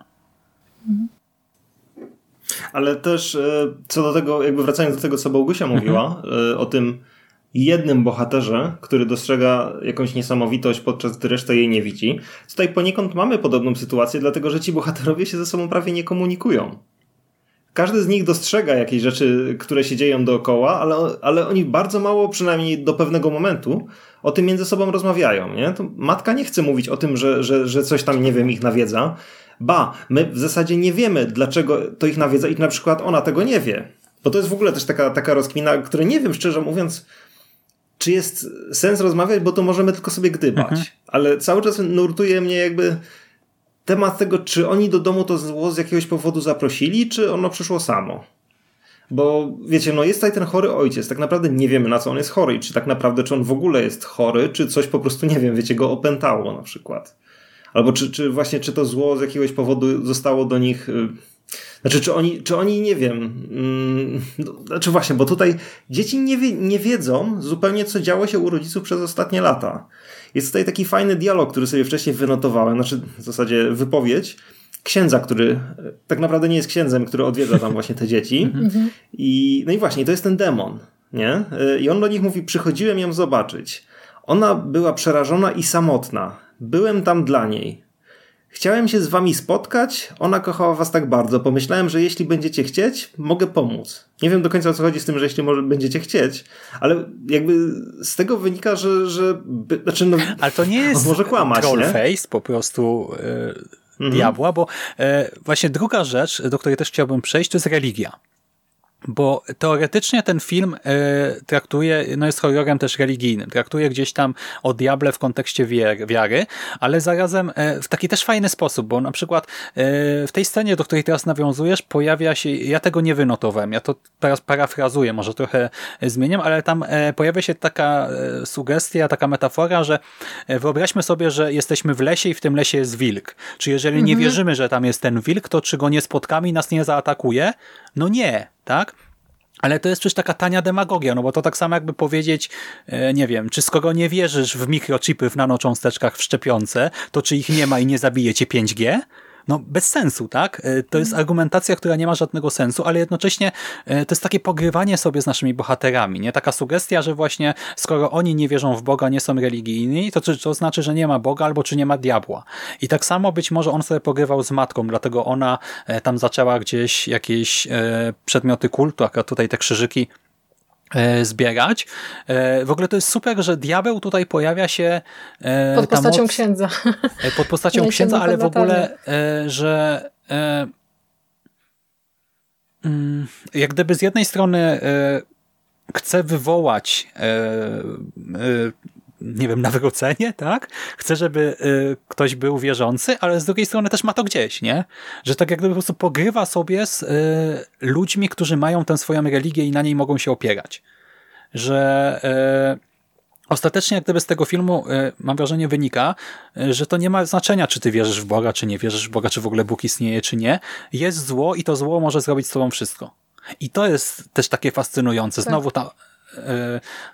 Speaker 3: Ale też e, co do tego, jakby wracając do tego, co Bogusia mówiła, mhm. o tym jednym bohaterze, który dostrzega jakąś niesamowitość, podczas gdy reszta jej nie widzi. Tutaj poniekąd mamy podobną sytuację, dlatego że ci bohaterowie się ze sobą prawie nie komunikują. Każdy z nich dostrzega jakieś rzeczy, które się dzieją dookoła, ale, ale oni bardzo mało, przynajmniej do pewnego momentu, o tym między sobą rozmawiają. Nie? To matka nie chce mówić o tym, że, że, że coś tam, nie wiem, ich nawiedza. Ba, my w zasadzie nie wiemy, dlaczego to ich nawiedza i na przykład ona tego nie wie. Bo to jest w ogóle też taka, taka rozkmina, której nie wiem, szczerze mówiąc, czy jest sens rozmawiać, bo to możemy tylko sobie gdybać. Mhm. Ale cały czas nurtuje mnie jakby temat tego, czy oni do domu to zło z jakiegoś powodu zaprosili, czy ono przyszło samo. Bo wiecie, no jest tutaj ten chory ojciec, tak naprawdę nie wiemy na co on jest chory i czy tak naprawdę, czy on w ogóle jest chory, czy coś po prostu, nie wiem, wiecie, go opętało na przykład. Albo czy, czy właśnie, czy to zło z jakiegoś powodu zostało do nich y, znaczy, czy oni, czy oni nie wiem. Mm, no, znaczy, właśnie, bo tutaj dzieci nie, wie, nie wiedzą zupełnie, co działo się u rodziców przez ostatnie lata. Jest tutaj taki fajny dialog, który sobie wcześniej wynotowałem, znaczy w zasadzie wypowiedź księdza, który e, tak naprawdę nie jest księdzem, który odwiedza tam właśnie te dzieci. Mhm. I, no i właśnie, to jest ten demon. Nie? E, I on do nich mówi: Przychodziłem ją zobaczyć. Ona była przerażona i samotna. Byłem tam dla niej. Chciałem się z wami spotkać, ona kochała was tak bardzo. Pomyślałem, że jeśli będziecie chcieć, mogę pomóc. Nie wiem do końca o co chodzi z tym, że jeśli może będziecie chcieć, ale jakby z tego wynika, że. że by, znaczy no,
Speaker 1: ale to nie jest
Speaker 3: może kłamać,
Speaker 1: troll face po prostu yy, diabła, bo yy, właśnie druga rzecz, do której też chciałbym przejść, to jest religia. Bo teoretycznie ten film e, traktuje, no jest horrorem też religijnym, traktuje gdzieś tam o diable w kontekście wiary, ale zarazem e, w taki też fajny sposób, bo na przykład e, w tej scenie, do której teraz nawiązujesz, pojawia się, ja tego nie wynotowałem, ja to teraz parafrazuję, może trochę zmieniam, ale tam pojawia się taka sugestia, taka metafora, że wyobraźmy sobie, że jesteśmy w lesie i w tym lesie jest wilk. Czy jeżeli mhm. nie wierzymy, że tam jest ten wilk, to czy go nie spotkamy i nas nie zaatakuje? No nie, tak? Ale to jest przecież taka tania demagogia, no bo to tak samo jakby powiedzieć, e, nie wiem, czy skoro nie wierzysz w mikrochipy w nanocząsteczkach w szczepionce, to czy ich nie ma i nie zabije cię 5G? No bez sensu, tak? E, to jest argumentacja, która nie ma żadnego sensu, ale jednocześnie e, to jest takie pogrywanie sobie z naszymi bohaterami, nie? Taka sugestia, że właśnie skoro oni nie wierzą w Boga, nie są religijni, to, czy, to znaczy, że nie ma Boga albo czy nie ma diabła. I tak samo być może on sobie pogrywał z matką, dlatego ona e, tam zaczęła gdzieś jakieś przedmioty kultu, akurat tutaj te krzyżyki zbierać. E, w ogóle to jest super, że diabeł tutaj pojawia się
Speaker 2: e, pod postacią moc, księdza.
Speaker 1: Pod postacią księdza, ale w ogóle, że mm, jak gdyby z jednej strony chce wywołać nie wiem, nawrócenie, tak? Chce, żeby y, ktoś był wierzący, ale z drugiej strony też ma to gdzieś, nie? Że tak jakby po prostu pogrywa sobie z y, ludźmi, którzy mają tę swoją religię i na niej mogą się opierać. Że y, Ostatecznie, jak gdyby z tego filmu, mam wrażenie, wynika, że to nie ma znaczenia, czy ty wierzysz w Boga, czy nie wierzysz w Boga, czy w ogóle Bóg istnieje, czy nie. Jest zło i to zło może zrobić z tobą wszystko. I to jest też takie fascynujące. Tak. Znowu ta,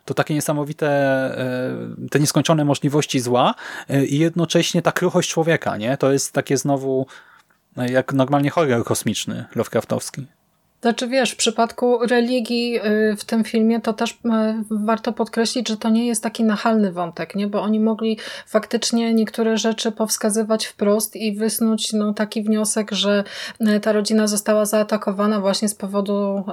Speaker 1: to takie niesamowite, e, te nieskończone możliwości zła e, i jednocześnie ta kruchość człowieka, nie? To jest takie znowu jak normalnie horror kosmiczny Lovecraftowski.
Speaker 2: Znaczy wiesz, w przypadku religii y, w tym filmie to też y, warto podkreślić, że to nie jest taki nachalny wątek, nie? bo oni mogli faktycznie niektóre rzeczy powskazywać wprost i wysnuć no, taki wniosek, że y, ta rodzina została zaatakowana właśnie z powodu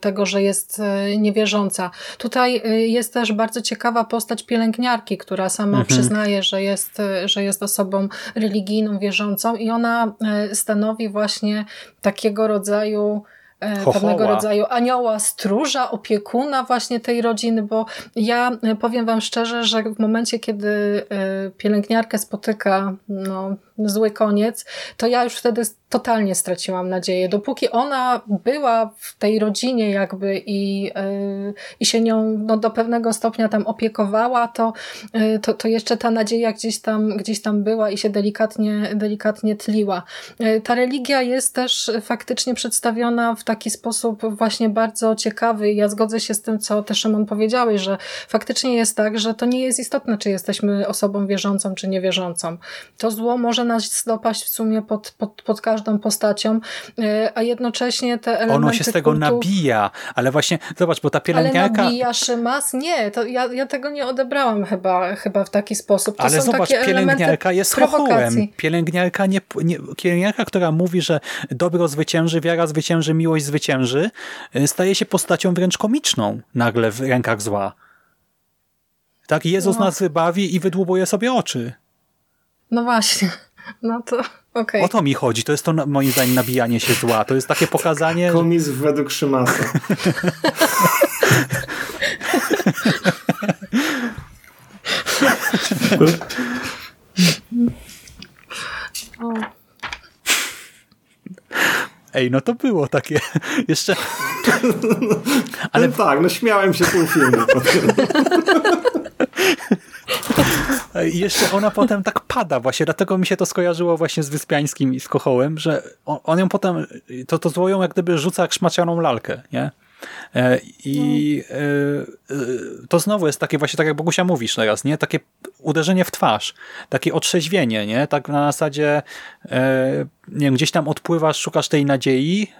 Speaker 2: tego, że jest niewierząca. Tutaj jest też bardzo ciekawa postać pielęgniarki, która sama mhm. przyznaje, że jest, że jest osobą religijną, wierzącą i ona stanowi właśnie takiego rodzaju E, pewnego rodzaju anioła, stróża, opiekuna właśnie tej rodziny, bo ja e, powiem wam szczerze, że w momencie, kiedy e, pielęgniarkę spotyka no, zły koniec, to ja już wtedy totalnie straciłam nadzieję. Dopóki ona była w tej rodzinie jakby i, yy, i się nią no, do pewnego stopnia tam opiekowała, to, yy, to, to jeszcze ta nadzieja gdzieś tam, gdzieś tam była i się delikatnie, delikatnie tliła. Yy, ta religia jest też faktycznie przedstawiona w taki sposób właśnie bardzo ciekawy. Ja zgodzę się z tym, co też Szymon powiedziałeś, że faktycznie jest tak, że to nie jest istotne, czy jesteśmy osobą wierzącą, czy niewierzącą. To zło może nas dopaść w sumie pod, pod, pod każdą postacią, e, a jednocześnie te elementy
Speaker 1: Ono się z tego kultu... nabija, ale właśnie, zobacz, bo ta pielęgniarka...
Speaker 2: Ale nabija Szymas? Nie, to ja, ja tego nie odebrałam chyba, chyba w taki sposób. To
Speaker 1: ale
Speaker 2: są
Speaker 1: zobacz,
Speaker 2: takie
Speaker 1: pielęgniarka jest chochołem. Pielęgniarka, nie, nie, pielęgniarka, która mówi, że dobro zwycięży, wiara zwycięży, miłość zwycięży, e, staje się postacią wręcz komiczną nagle w rękach zła. Tak, Jezus no. nas wybawi i wydłubuje sobie oczy.
Speaker 2: No właśnie. No to okej. Okay.
Speaker 1: O to mi chodzi. To jest to moim zdaniem nabijanie się zła. To jest takie pokazanie...
Speaker 3: Komizm według Szymasa.
Speaker 1: Ej, no to było takie jeszcze...
Speaker 3: Ale no tak, no śmiałem się pół filmu.
Speaker 1: I jeszcze ona potem tak pada właśnie, dlatego mi się to skojarzyło właśnie z Wyspiańskim i z Kochołem, że on, on ją potem, to, to złoją jak gdyby rzuca jak szmacianą lalkę, nie? E, I no. e, e, to znowu jest takie właśnie, tak jak Bogusia mówisz teraz, nie? Takie uderzenie w twarz, takie otrzeźwienie, nie? Tak na zasadzie nie wiem, gdzieś tam odpływasz, szukasz tej nadziei,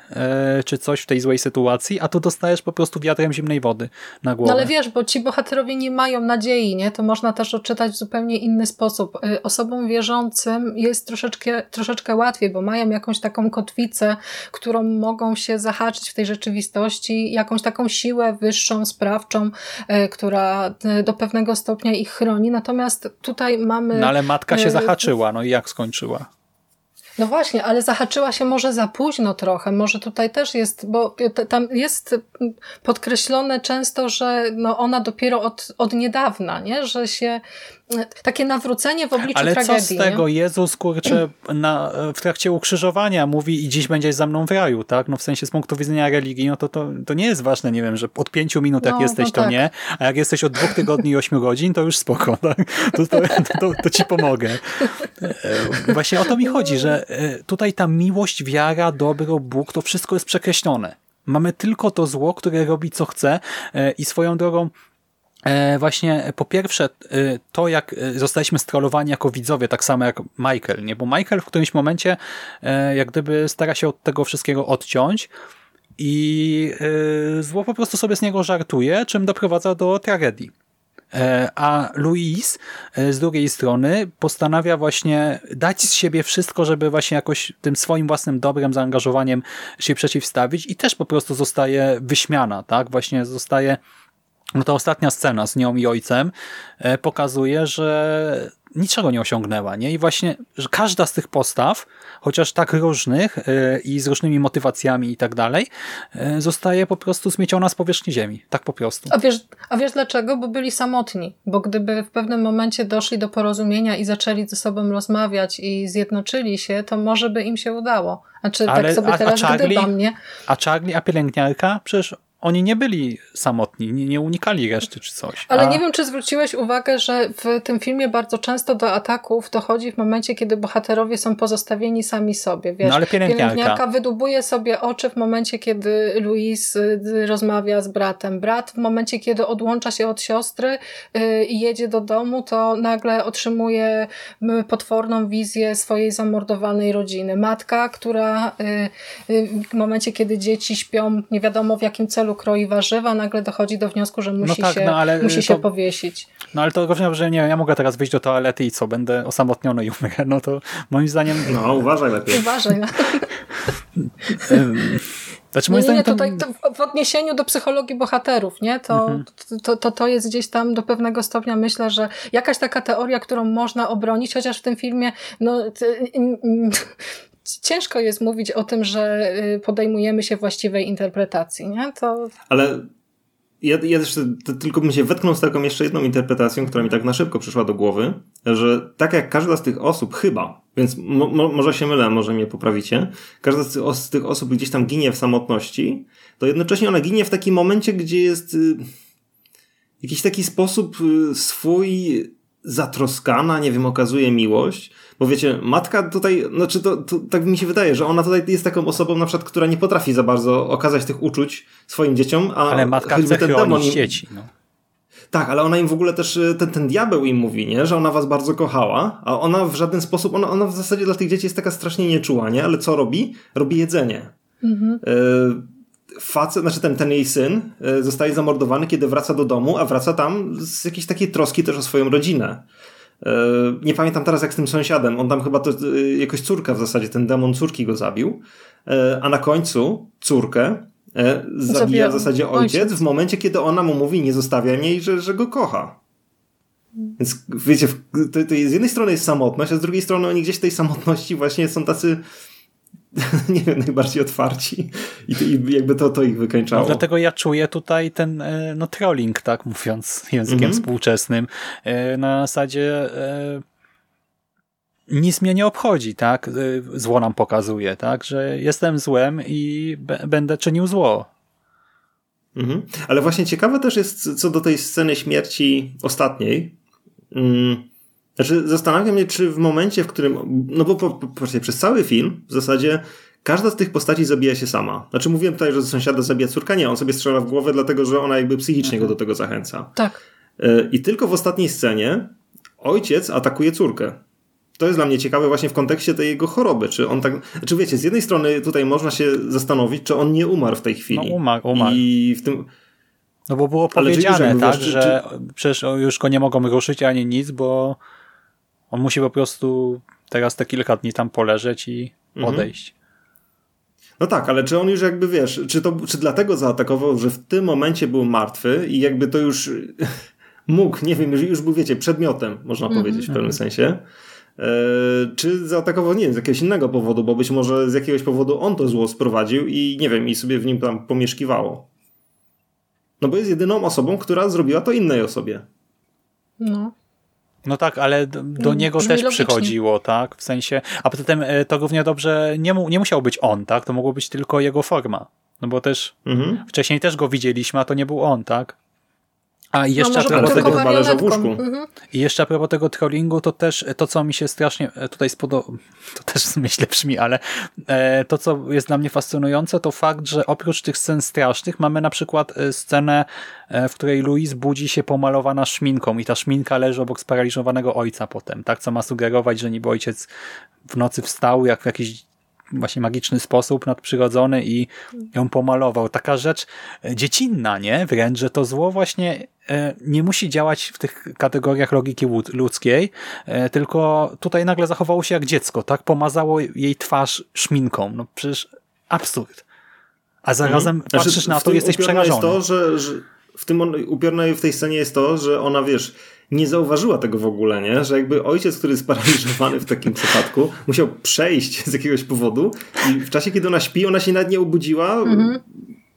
Speaker 1: czy coś w tej złej sytuacji, a tu dostajesz po prostu wiatrem zimnej wody na głowę.
Speaker 2: No ale wiesz, bo ci bohaterowie nie mają nadziei, nie? To można też odczytać w zupełnie inny sposób. Osobom wierzącym jest troszeczkę, troszeczkę łatwiej, bo mają jakąś taką kotwicę, którą mogą się zahaczyć w tej rzeczywistości jakąś taką siłę wyższą, sprawczą, e, która e, do pewnego stopnia ich chroni. Natomiast tutaj mamy...
Speaker 1: No ale matka się e, zahaczyła, no i jak skończyła?
Speaker 2: No właśnie, ale zahaczyła się może za późno trochę. Może tutaj też jest, bo tam jest podkreślone często, że no ona dopiero od, od niedawna, nie? że się takie nawrócenie w obliczu
Speaker 1: Ale
Speaker 2: tragedii.
Speaker 1: co z tego? Nie? Jezus, kurczę, na, w trakcie ukrzyżowania mówi i dziś będziesz za mną w raju, tak? No w sensie z punktu widzenia religii, no to, to, to nie jest ważne, nie wiem, że od pięciu minut jak no, jesteś, no to tak. nie, a jak jesteś od dwóch tygodni i ośmiu godzin, to już spoko, tak? To, to, to, to ci pomogę. E, właśnie o to mi chodzi, że e, tutaj ta miłość, wiara, dobro, Bóg, to wszystko jest przekreślone. Mamy tylko to zło, które robi co chce e, i swoją drogą właśnie po pierwsze e, to, jak e, zostaliśmy strollowani jako widzowie, tak samo jak Michael, nie? Bo Michael w którymś momencie jak gdyby stara się od tego wszystkiego odciąć i zło po prostu sobie z niego żartuje, czym doprowadza do tragedii. A Louise z drugiej strony postanawia właśnie dać z siebie wszystko, żeby właśnie jakoś tym swoim własnym dobrem, zaangażowaniem się przeciwstawić i też po prostu zostaje wyśmiana, tak? Właśnie zostaje no to ostatnia scena z nią i ojcem e, pokazuje, że niczego nie osiągnęła. Nie? I właśnie że każda z tych postaw, chociaż tak różnych e, i z różnymi motywacjami i tak dalej, e, zostaje po prostu zmieciona z powierzchni ziemi. Tak po prostu.
Speaker 2: A wiesz, a wiesz dlaczego? Bo byli samotni. Bo gdyby w pewnym momencie doszli do porozumienia i zaczęli ze sobą rozmawiać i zjednoczyli się, to może by im się udało. Znaczy,
Speaker 1: Ale,
Speaker 2: tak sobie
Speaker 1: a,
Speaker 2: teraz
Speaker 1: a Charlie,
Speaker 2: gdybam, nie?
Speaker 1: A Charlie, a pielęgniarka? Przecież oni nie byli samotni, nie, nie unikali reszty czy coś.
Speaker 2: Ale
Speaker 1: a...
Speaker 2: nie wiem, czy zwróciłeś uwagę, że w tym filmie bardzo często do ataków dochodzi w momencie, kiedy bohaterowie są pozostawieni sami sobie. Wiesz,
Speaker 1: no ale pielęgniarka.
Speaker 2: pielęgniarka wydubuje sobie oczy w momencie, kiedy Louise y, rozmawia z bratem. Brat w momencie, kiedy odłącza się od siostry y, i jedzie do domu, to nagle otrzymuje potworną wizję swojej zamordowanej rodziny. Matka, która y, w momencie, kiedy dzieci śpią, nie wiadomo w jakim celu kroi warzywa, nagle dochodzi do wniosku, że musi, no tak, się, no ale musi to, się powiesić.
Speaker 1: No ale to różnie, że nie ja mogę teraz wyjść do toalety i co, będę osamotniony i umrę. No to moim zdaniem...
Speaker 3: No uważaj lepiej.
Speaker 2: Uważaj.
Speaker 1: Znaczy,
Speaker 2: moim nie, nie, nie, tutaj to w odniesieniu do psychologii bohaterów, nie? To, mhm. to, to, to jest gdzieś tam do pewnego stopnia, myślę, że jakaś taka teoria, którą można obronić, chociaż w tym filmie no, ciężko jest mówić o tym, że y, podejmujemy się właściwej interpretacji, nie? To...
Speaker 3: Ale ja, ja też tylko bym się wetknął z taką jeszcze jedną interpretacją, która mi tak na szybko przyszła do głowy, że tak jak każda z tych osób, chyba, więc mo, mo, może się mylę, może mnie poprawicie, każda z tych, z tych, osób gdzieś tam ginie w samotności, to jednocześnie ona ginie w takim momencie, gdzie jest y, jakiś taki sposób y, swój zatroskana, nie wiem, okazuje miłość, bo wiecie, matka tutaj, znaczy to, to, tak mi się wydaje, że ona tutaj jest taką osobą na przykład, która nie potrafi za bardzo okazać tych uczuć swoim dzieciom, a
Speaker 1: ale matka chce ten demon im... dzieci, no.
Speaker 3: Tak, ale ona im w ogóle też, e, ten, ten diabeł im mówi, nie? że ona was bardzo kochała, a ona w żaden sposób, ona, ona w zasadzie dla tych dzieci jest taka strasznie nieczuła, nie? Ale co robi? Robi jedzenie. Mhm. Y facet, znaczy ten, ten jej syn e, zostaje zamordowany, kiedy wraca do domu, a wraca tam z jakiejś takiej troski też o swoją rodzinę. E, nie pamiętam teraz jak z tym sąsiadem, on tam chyba to e, jakoś córka w zasadzie, ten demon córki go zabił, a na końcu córkę zabija w zasadzie ojciec, w momencie, kiedy ona mu mówi, nie zostawia i że, że go kocha. Więc wiecie, to, to z jednej strony jest samotność, a z drugiej strony oni gdzieś w tej samotności właśnie są tacy nie wiem, najbardziej otwarci i, i jakby to, to ich wykańczało. No,
Speaker 1: dlatego ja czuję tutaj ten e, no, trolling, tak mówiąc językiem mhm. współczesnym. E, na zasadzie e, nic mnie nie obchodzi, tak? Zło nam pokazuje, tak? Że jestem złem i będę czynił zło.
Speaker 3: Mhm. Ale właśnie ciekawe też jest co do tej sceny śmierci ostatniej. Mm znaczy, zastanawiam się, czy w momencie, w którym. No bo po, po, po, przez cały film w zasadzie każda z tych postaci zabija się sama. Znaczy, mówiłem tutaj, że sąsiada zabija córka. Nie, on sobie strzela w głowę, dlatego że ona jakby psychicznie go do tego zachęca.
Speaker 2: Tak.
Speaker 3: E, I tylko w ostatniej scenie ojciec atakuje córkę. To jest dla mnie ciekawe właśnie w kontekście tej jego choroby. Czy on tak. Znaczy, wiecie, z jednej strony tutaj można się zastanowić, czy on nie umarł w tej chwili.
Speaker 1: No, umarł, umarł.
Speaker 3: I w tym.
Speaker 1: No bo było powiedziane, tak, że czy... przecież już go nie mogą ruszyć ani nic, bo on musi po prostu teraz te kilka dni tam poleżeć i mhm. odejść.
Speaker 3: No tak, ale czy on już jakby wiesz, czy, to, czy dlatego zaatakował, że w tym momencie był martwy i jakby to już mógł, nie wiem, już, już był, wiecie, przedmiotem, można -hmm. powiedzieć w pewnym sensie. E, czy zaatakował, nie wiem, z jakiegoś innego powodu, bo być może z jakiegoś powodu on to zło sprowadził i nie wiem, i sobie w nim tam pomieszkiwało. No bo jest jedyną osobą, która zrobiła to innej osobie.
Speaker 2: No.
Speaker 1: No tak, ale do, mm, niego też logicznie. przychodziło, tak? W sensie, a poza tym e, to równie dobrze nie, mu, nie musiał być on, tak? To mogło być tylko jego forma. No bo też mhm. wcześniej też go widzieliśmy, a to nie był on, tak? A i jeszcze no, a propos tego, mhm. I jeszcze a propos tego trollingu, to też to, co mi się strasznie e, tutaj spodoba, to też myślę brzmi, ale e, to, co jest dla mnie fascynujące, to fakt, że oprócz tych scen strasznych mamy na przykład e, scenę, w której Louise budzi się pomalowana szminką i ta szminka leży obok sparaliżowanego ojca potem, tak, co ma sugerować, że niby ojciec w nocy wstał jak w jakiś właśnie magiczny sposób nadprzyrodzony i ją pomalował. Taka rzecz dziecinna, nie? Wręcz, że to zło właśnie e, nie musi działać w tych kategoriach logiki ludzkiej, e, tylko tutaj nagle zachowało się jak dziecko, tak? Pomazało jej twarz szminką. No przecież absurd. A zarazem mhm. patrzysz znaczy, na to, jesteś przerażony.
Speaker 3: jest to, że, że w tym upiorne w tej scenie jest to, że ona, wiesz, nie zauważyła tego w ogóle, nie? Że jakby ojciec, który jest sparaliżowany w takim przypadku, musiał przejść z jakiegoś powodu i w czasie, kiedy ona śpi, ona się nawet nie obudziła, mhm.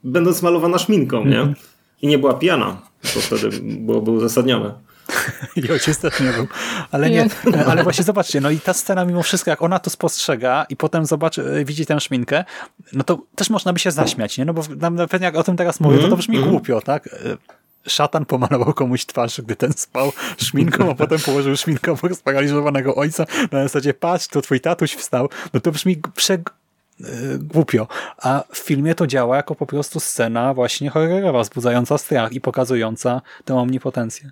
Speaker 3: będąc malowana szminką, nie? Mhm. I nie była pijana. To wtedy byłoby uzasadnione.
Speaker 1: I ojciec też nie był. Ale nie, ale właśnie zobaczcie, no i ta scena mimo wszystko, jak ona to spostrzega i potem zobaczy, widzi tę szminkę, no to też można by się zaśmiać, nie? No bo pewnie jak o tym teraz mówię, to to mhm. brzmi głupio, tak? szatan pomalował komuś twarz, gdy ten spał szminką, a potem położył szminkę obok sparaliżowanego ojca na zasadzie patrz, to twój tatuś wstał, no to brzmi prze e, głupio. A w filmie to działa jako po prostu scena właśnie horrorowa, wzbudzająca strach i pokazująca tę omnipotencję.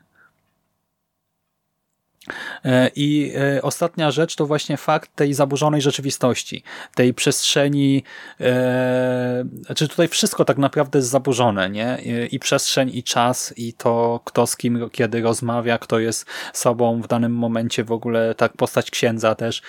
Speaker 1: E, I e, ostatnia rzecz to właśnie fakt tej zaburzonej rzeczywistości, tej przestrzeni, e, znaczy tutaj wszystko tak naprawdę jest zaburzone, nie? I przestrzeń, i czas, i to kto z kim kiedy rozmawia, kto jest sobą w danym momencie, w ogóle tak postać księdza też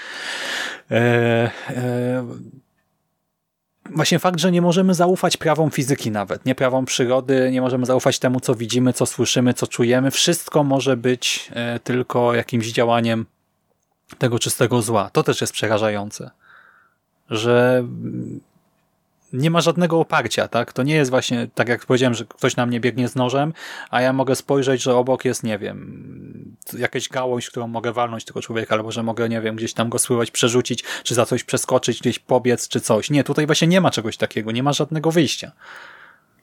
Speaker 1: właśnie fakt, że nie możemy zaufać prawom fizyki nawet, nie prawom przyrody, nie możemy zaufać temu, co widzimy, co słyszymy, co czujemy. Wszystko może być e, tylko jakimś działaniem tego czystego zła. To też jest przerażające, że nie ma żadnego oparcia, tak? To nie jest właśnie, tak jak powiedziałem, że ktoś na mnie biegnie z nożem, a ja mogę spojrzeć, że obok jest, nie wiem, jakaś gałąź, którą mogę walnąć tego człowieka, albo że mogę, nie wiem, gdzieś tam go spływać, przerzucić, czy za coś przeskoczyć, gdzieś pobiec, czy coś. Nie, tutaj właśnie nie ma czegoś takiego, nie ma żadnego wyjścia.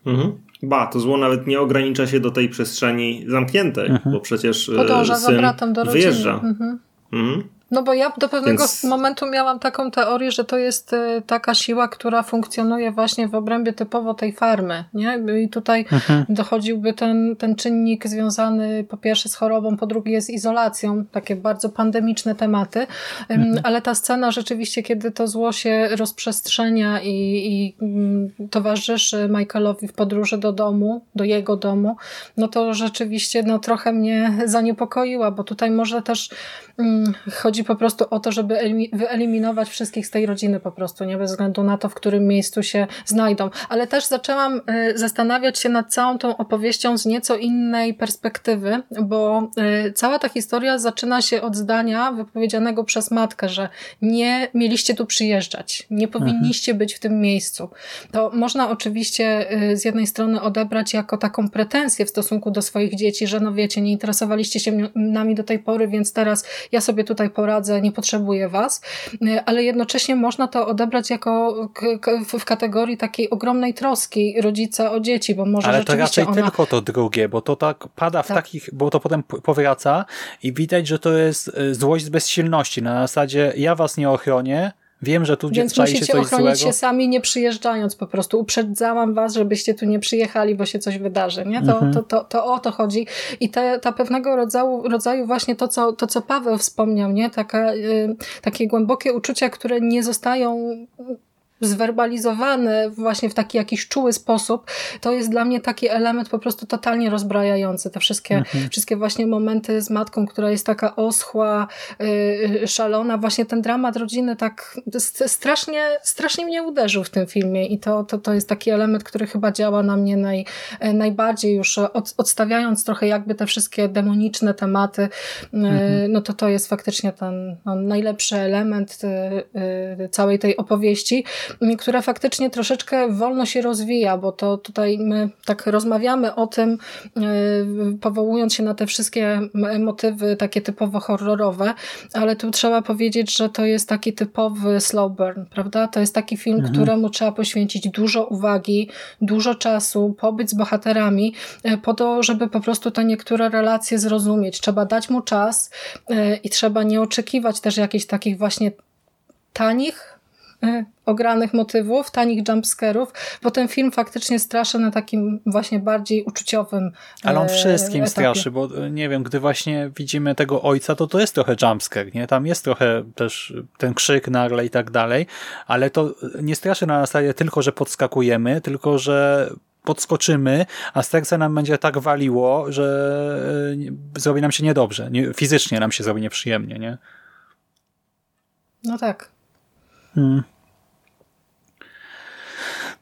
Speaker 3: Mhm. Ba, to zło nawet nie ogranicza się do tej przestrzeni zamkniętej, mhm. bo przecież Podąża syn za bratem do rodziny. wyjeżdża. Mhm.
Speaker 2: Mhm. No bo ja do pewnego Więc... momentu miałam taką teorię, że to jest e, taka siła, która funkcjonuje właśnie w obrębie typowo tej farmy, nie? I tutaj mhm. dochodziłby ten, ten czynnik związany po pierwsze z chorobą, po drugie z izolacją, takie bardzo pandemiczne tematy, mhm. ale ta scena rzeczywiście, kiedy to zło się rozprzestrzenia i, i mm, towarzyszy Michaelowi w podróży do domu, do jego domu, no to rzeczywiście no, trochę mnie zaniepokoiła, bo tutaj może też mm, chodzi po prostu o to, żeby wyeliminować wszystkich z tej rodziny po prostu, nie bez względu na to, w którym miejscu się znajdą. Ale też zaczęłam y, zastanawiać się nad całą tą opowieścią z nieco innej perspektywy, bo y, cała ta historia zaczyna się od zdania wypowiedzianego przez matkę, że nie mieliście tu przyjeżdżać, nie powinniście mhm. być w tym miejscu. To można oczywiście y, z jednej strony odebrać jako taką pretensję w stosunku do swoich dzieci, że no wiecie, nie interesowaliście się nami do tej pory, więc teraz ja sobie tutaj poradzę poradzę, nie potrzebuję was, ale jednocześnie można to odebrać jako w kategorii takiej ogromnej troski rodzica o dzieci, bo może
Speaker 1: Ale to raczej
Speaker 2: ona...
Speaker 1: tylko to drugie, bo to tak pada w tak. takich, bo to potem powraca i widać, że to jest e, złość z bezsilności, na zasadzie ja was nie ochronię, Wiem, że tu
Speaker 2: Więc musicie się ochronić się sami, nie przyjeżdżając po prostu. Uprzedzałam was, żebyście tu nie przyjechali, bo się coś wydarzy. Nie? To, mhm. to, to, to o to chodzi. I te, ta pewnego rodzaju, rodzaju właśnie to co, to, co Paweł wspomniał, nie? Taka, y, takie głębokie uczucia, które nie zostają zwerbalizowane właśnie w taki jakiś czuły sposób, to jest dla mnie taki element po prostu totalnie rozbrajający. Te wszystkie, mhm. wszystkie właśnie momenty z matką, która jest taka oschła, yy, szalona, właśnie ten dramat rodziny tak strasznie, strasznie mnie uderzył w tym filmie i to, to, to jest taki element, który chyba działa na mnie naj, najbardziej już od, odstawiając trochę jakby te wszystkie demoniczne tematy, yy, mhm. no to to jest faktycznie ten no, najlepszy element yy, całej tej opowieści która faktycznie troszeczkę wolno się rozwija, bo to tutaj my tak rozmawiamy o tym, e, powołując się na te wszystkie motywy takie typowo horrorowe, ale tu trzeba powiedzieć, że to jest taki typowy slow burn, prawda? To jest taki film, mhm. któremu trzeba poświęcić dużo uwagi, dużo czasu, pobyć z bohaterami, e, po to, żeby po prostu te niektóre relacje zrozumieć. Trzeba dać mu czas e, i trzeba nie oczekiwać też jakichś takich właśnie tanich, ogranych motywów, tanich jumpscarów, bo ten film faktycznie straszy na takim właśnie bardziej uczuciowym
Speaker 1: Ale on e, wszystkim etapie. straszy, bo e, nie wiem, gdy właśnie widzimy tego ojca, to to jest trochę jumpscare, nie? Tam jest trochę też ten krzyk nagle i tak dalej, ale to nie straszy na zasadzie tylko, że podskakujemy, tylko, że podskoczymy, a serce nam będzie tak waliło, że zrobi nam się niedobrze. Fizycznie nam się zrobi nieprzyjemnie, nie?
Speaker 2: No tak.
Speaker 1: Hmm.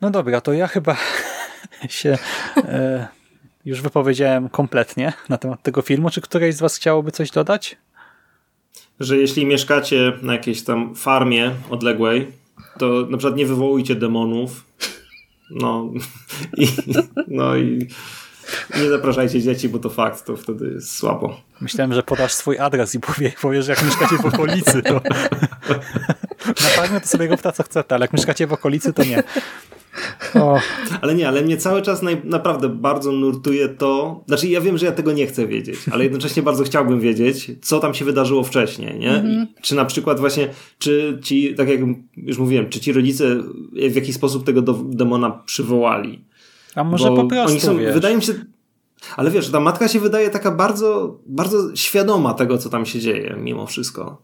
Speaker 1: No dobra, to ja chyba się e, już wypowiedziałem kompletnie na temat tego filmu. Czy któreś z was chciałoby coś dodać?
Speaker 3: Że jeśli mieszkacie na jakiejś tam farmie odległej, to na przykład nie wywołujcie demonów. No i, no i nie zapraszajcie dzieci, bo to fakt, to wtedy jest słabo.
Speaker 1: Myślałem, że podasz swój adres i powie, powiesz, jak mieszkacie w okolicy. To... Na farmie to sobie go co chcecie, ale jak mieszkacie w okolicy, to nie.
Speaker 3: O. Ale nie, ale mnie cały czas naj, naprawdę bardzo nurtuje to. Znaczy, ja wiem, że ja tego nie chcę wiedzieć, ale jednocześnie bardzo chciałbym wiedzieć, co tam się wydarzyło wcześniej, nie? -hmm. Czy na przykład właśnie, czy ci, tak jak już mówiłem, czy ci rodzice w jakiś sposób tego do, demona przywołali?
Speaker 1: A może Bo po prostu. Oni są, wiesz.
Speaker 3: wydaje mi się. Ale wiesz, ta matka się wydaje taka bardzo, bardzo świadoma tego, co tam się dzieje, mimo wszystko.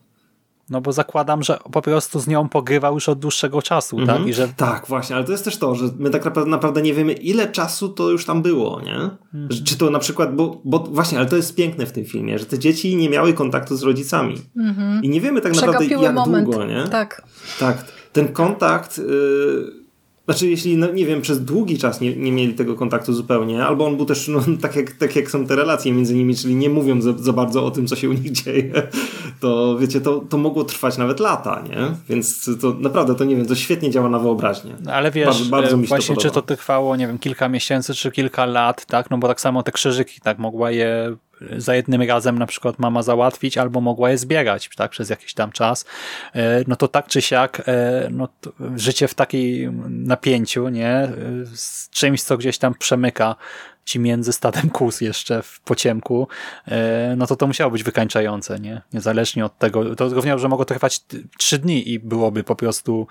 Speaker 1: No bo zakładam, że po prostu z nią pogrywał już od dłuższego czasu, tak?
Speaker 3: mhm.
Speaker 1: I że...
Speaker 3: Tak, właśnie, ale to jest też to, że my tak naprawdę nie wiemy, ile czasu to już tam było, nie? Mhm. Czy to na przykład, bo, bo właśnie, ale to jest piękne w tym filmie, że te dzieci nie miały kontaktu z rodzicami. Mhm. I nie wiemy tak naprawdę, jak moment. długo, nie?
Speaker 2: Tak.
Speaker 3: Tak. Ten kontakt... Yy znaczy, jeśli, no, nie wiem, przez długi czas nie, nie mieli tego kontaktu zupełnie, albo on był też, no, tak, jak, tak jak są te relacje między nimi, czyli nie mówią za, za bardzo o tym, co się u nich dzieje, to wiecie, to, to mogło trwać nawet lata, nie? Więc to naprawdę, to nie wiem, to świetnie działa na wyobraźnię.
Speaker 1: No, ale wiesz, bardzo, bardzo mi się właśnie to czy to trwało, nie wiem, kilka miesięcy, czy kilka lat, tak? No bo tak samo te krzyżyki, tak, mogła je za jednym razem na przykład mama załatwić, albo mogła je zbierać tak, przez jakiś tam czas, e, no to tak czy siak e, no życie w takim napięciu, nie, z czymś, co gdzieś tam przemyka ci między stadem kus jeszcze w pociemku, e, no to to musiało być wykańczające, nie? Niezależnie od tego, to równie, że mogło trwać trzy dni i byłoby po prostu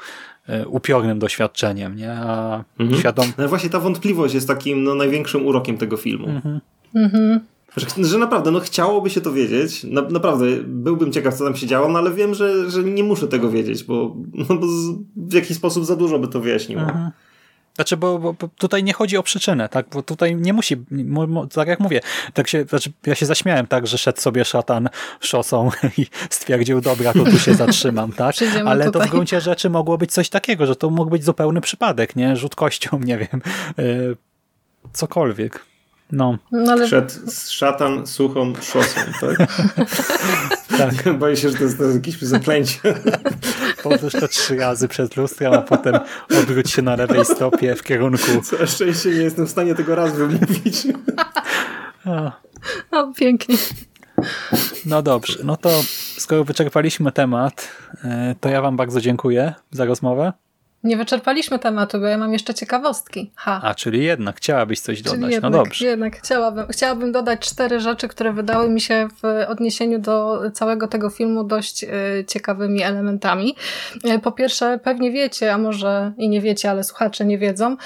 Speaker 1: upiornym doświadczeniem, nie? A
Speaker 3: mhm. świadom... No właśnie ta wątpliwość jest takim no, największym urokiem tego filmu. Mhm.
Speaker 2: Mhm.
Speaker 3: Że, że, naprawdę, no chciałoby się to wiedzieć. Na, naprawdę, byłbym ciekaw, co tam się działo, no ale wiem, że, że nie muszę tego wiedzieć, bo, no bo z, w jakiś sposób za dużo by to wyjaśniło. Mhm.
Speaker 1: Znaczy, bo, bo, tutaj nie chodzi o przyczynę, tak? Bo tutaj nie musi, tak jak mówię, tak się, znaczy ja się zaśmiałem tak, że szedł sobie szatan szosą i stwierdził, dobra, to tu się zatrzymam, tak? Ale tutaj. to w gruncie rzeczy mogło być coś takiego, że to mógł być zupełny przypadek, nie? Rzut kością, nie wiem, yy, cokolwiek. No.
Speaker 3: no ale... Szedł szatan suchą szosą, tak? tak. Boję się, że to jest, to jest jakieś zaklęcie.
Speaker 1: Podróż to trzy razy przed lustrem, a potem odwróć się na lewej stopie w kierunku...
Speaker 3: Całe szczęście nie jestem w stanie tego raz wymówić.
Speaker 2: O, o pięknie.
Speaker 1: No dobrze, no to skoro wyczerpaliśmy temat, e, to ja wam bardzo dziękuję za rozmowę.
Speaker 2: Nie wyczerpaliśmy tematu, bo ja mam jeszcze ciekawostki. Ha.
Speaker 1: A, czyli jednak chciałabyś coś dodać. No
Speaker 2: jednak,
Speaker 1: no dobrze.
Speaker 2: Jednak chciałabym, chciałabym dodać cztery rzeczy, które wydały mi się w odniesieniu do całego tego filmu dość y, ciekawymi elementami. Y, po pierwsze, pewnie wiecie, a może i nie wiecie, ale słuchacze nie wiedzą,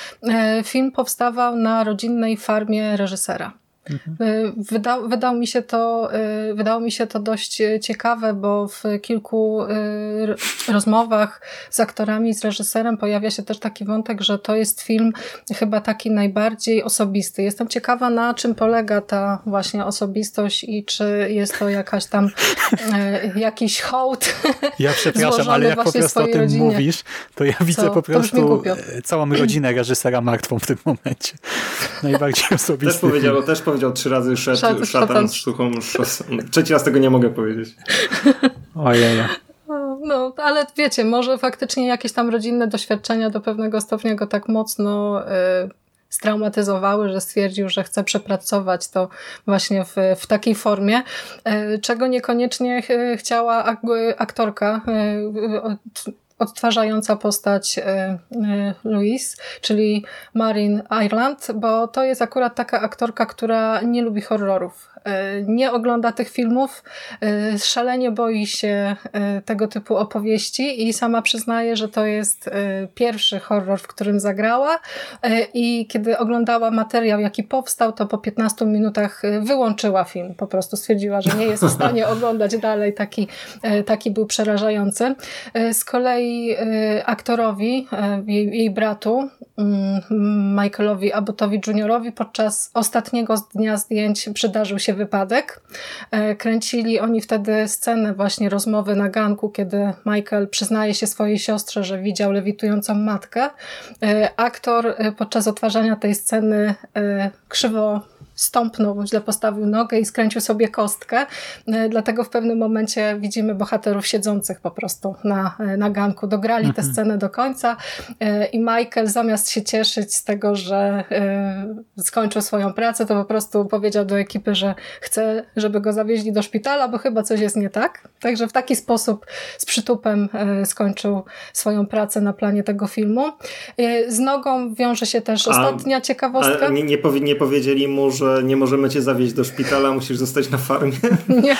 Speaker 2: y, film powstawał na rodzinnej farmie reżysera. Mhm. Wydał, wydał mi się to, y, wydało mi się to dość ciekawe, bo w kilku rozmowach z aktorami, z reżyserem pojawia się też taki wątek, że to jest film chyba taki najbardziej osobisty. Jestem ciekawa, na czym polega ta właśnie osobistość i czy jest to jakaś tam jakiś hołd.
Speaker 1: Ja przepraszam, ale jak po prostu o tym rodzinie. mówisz, to ja widzę Co? po prostu całą rodzinę reżysera martwą w tym momencie. Najbardziej osobisty.
Speaker 3: Też powiedział, też powiedział trzy razy szedł, szatan, szatan z szosą. Trzeci raz tego nie mogę powiedzieć.
Speaker 1: Ojej.
Speaker 2: No, ale wiecie, może faktycznie jakieś tam rodzinne doświadczenia do pewnego stopnia go tak mocno y, straumatyzowały, że stwierdził, że chce przepracować to właśnie w, w takiej formie, y, czego niekoniecznie chciała aktorka y, odtwarzająca postać e, e, Louise, czyli Marin Ireland, bo to jest akurat taka aktorka, która nie lubi horrorów. E, nie ogląda tych filmów, szalenie boi się tego typu opowieści i sama przyznaje, że to jest pierwszy horror, w którym zagrała i kiedy oglądała materiał, jaki powstał, to po 15 minutach wyłączyła film. Po prostu stwierdziła, że nie jest w stanie oglądać dalej. Taki, taki był przerażający. Z kolei aktorowi, jej, jej bratu, mm, Michaelowi Abbotowi Juniorowi podczas ostatniego dnia zdjęć przydarzył się wypadek. E, kręcili oni wtedy scenę właśnie rozmowy na ganku, kiedy Michael przyznaje się swojej siostrze, że widział lewitującą matkę. Aktor podczas odtwarzania tej sceny krzywo stąpnął, źle postawił nogę i skręcił sobie kostkę. Dlatego w pewnym momencie widzimy bohaterów siedzących po prostu na, na ganku. Dograli tę mhm. scenę do końca i Michael zamiast się cieszyć z tego, że skończył swoją pracę, to po prostu powiedział do ekipy, że chce, żeby go zawieźli do szpitala, bo chyba coś jest nie tak. Także w taki sposób z przytupem skończył swoją pracę na planie tego filmu. Z nogą wiąże się też ostatnia ciekawostka.
Speaker 3: nie, nie, powie, nie powiedzieli mu, że nie możemy cię zawieźć do szpitala, musisz zostać na farmie?
Speaker 2: Nie.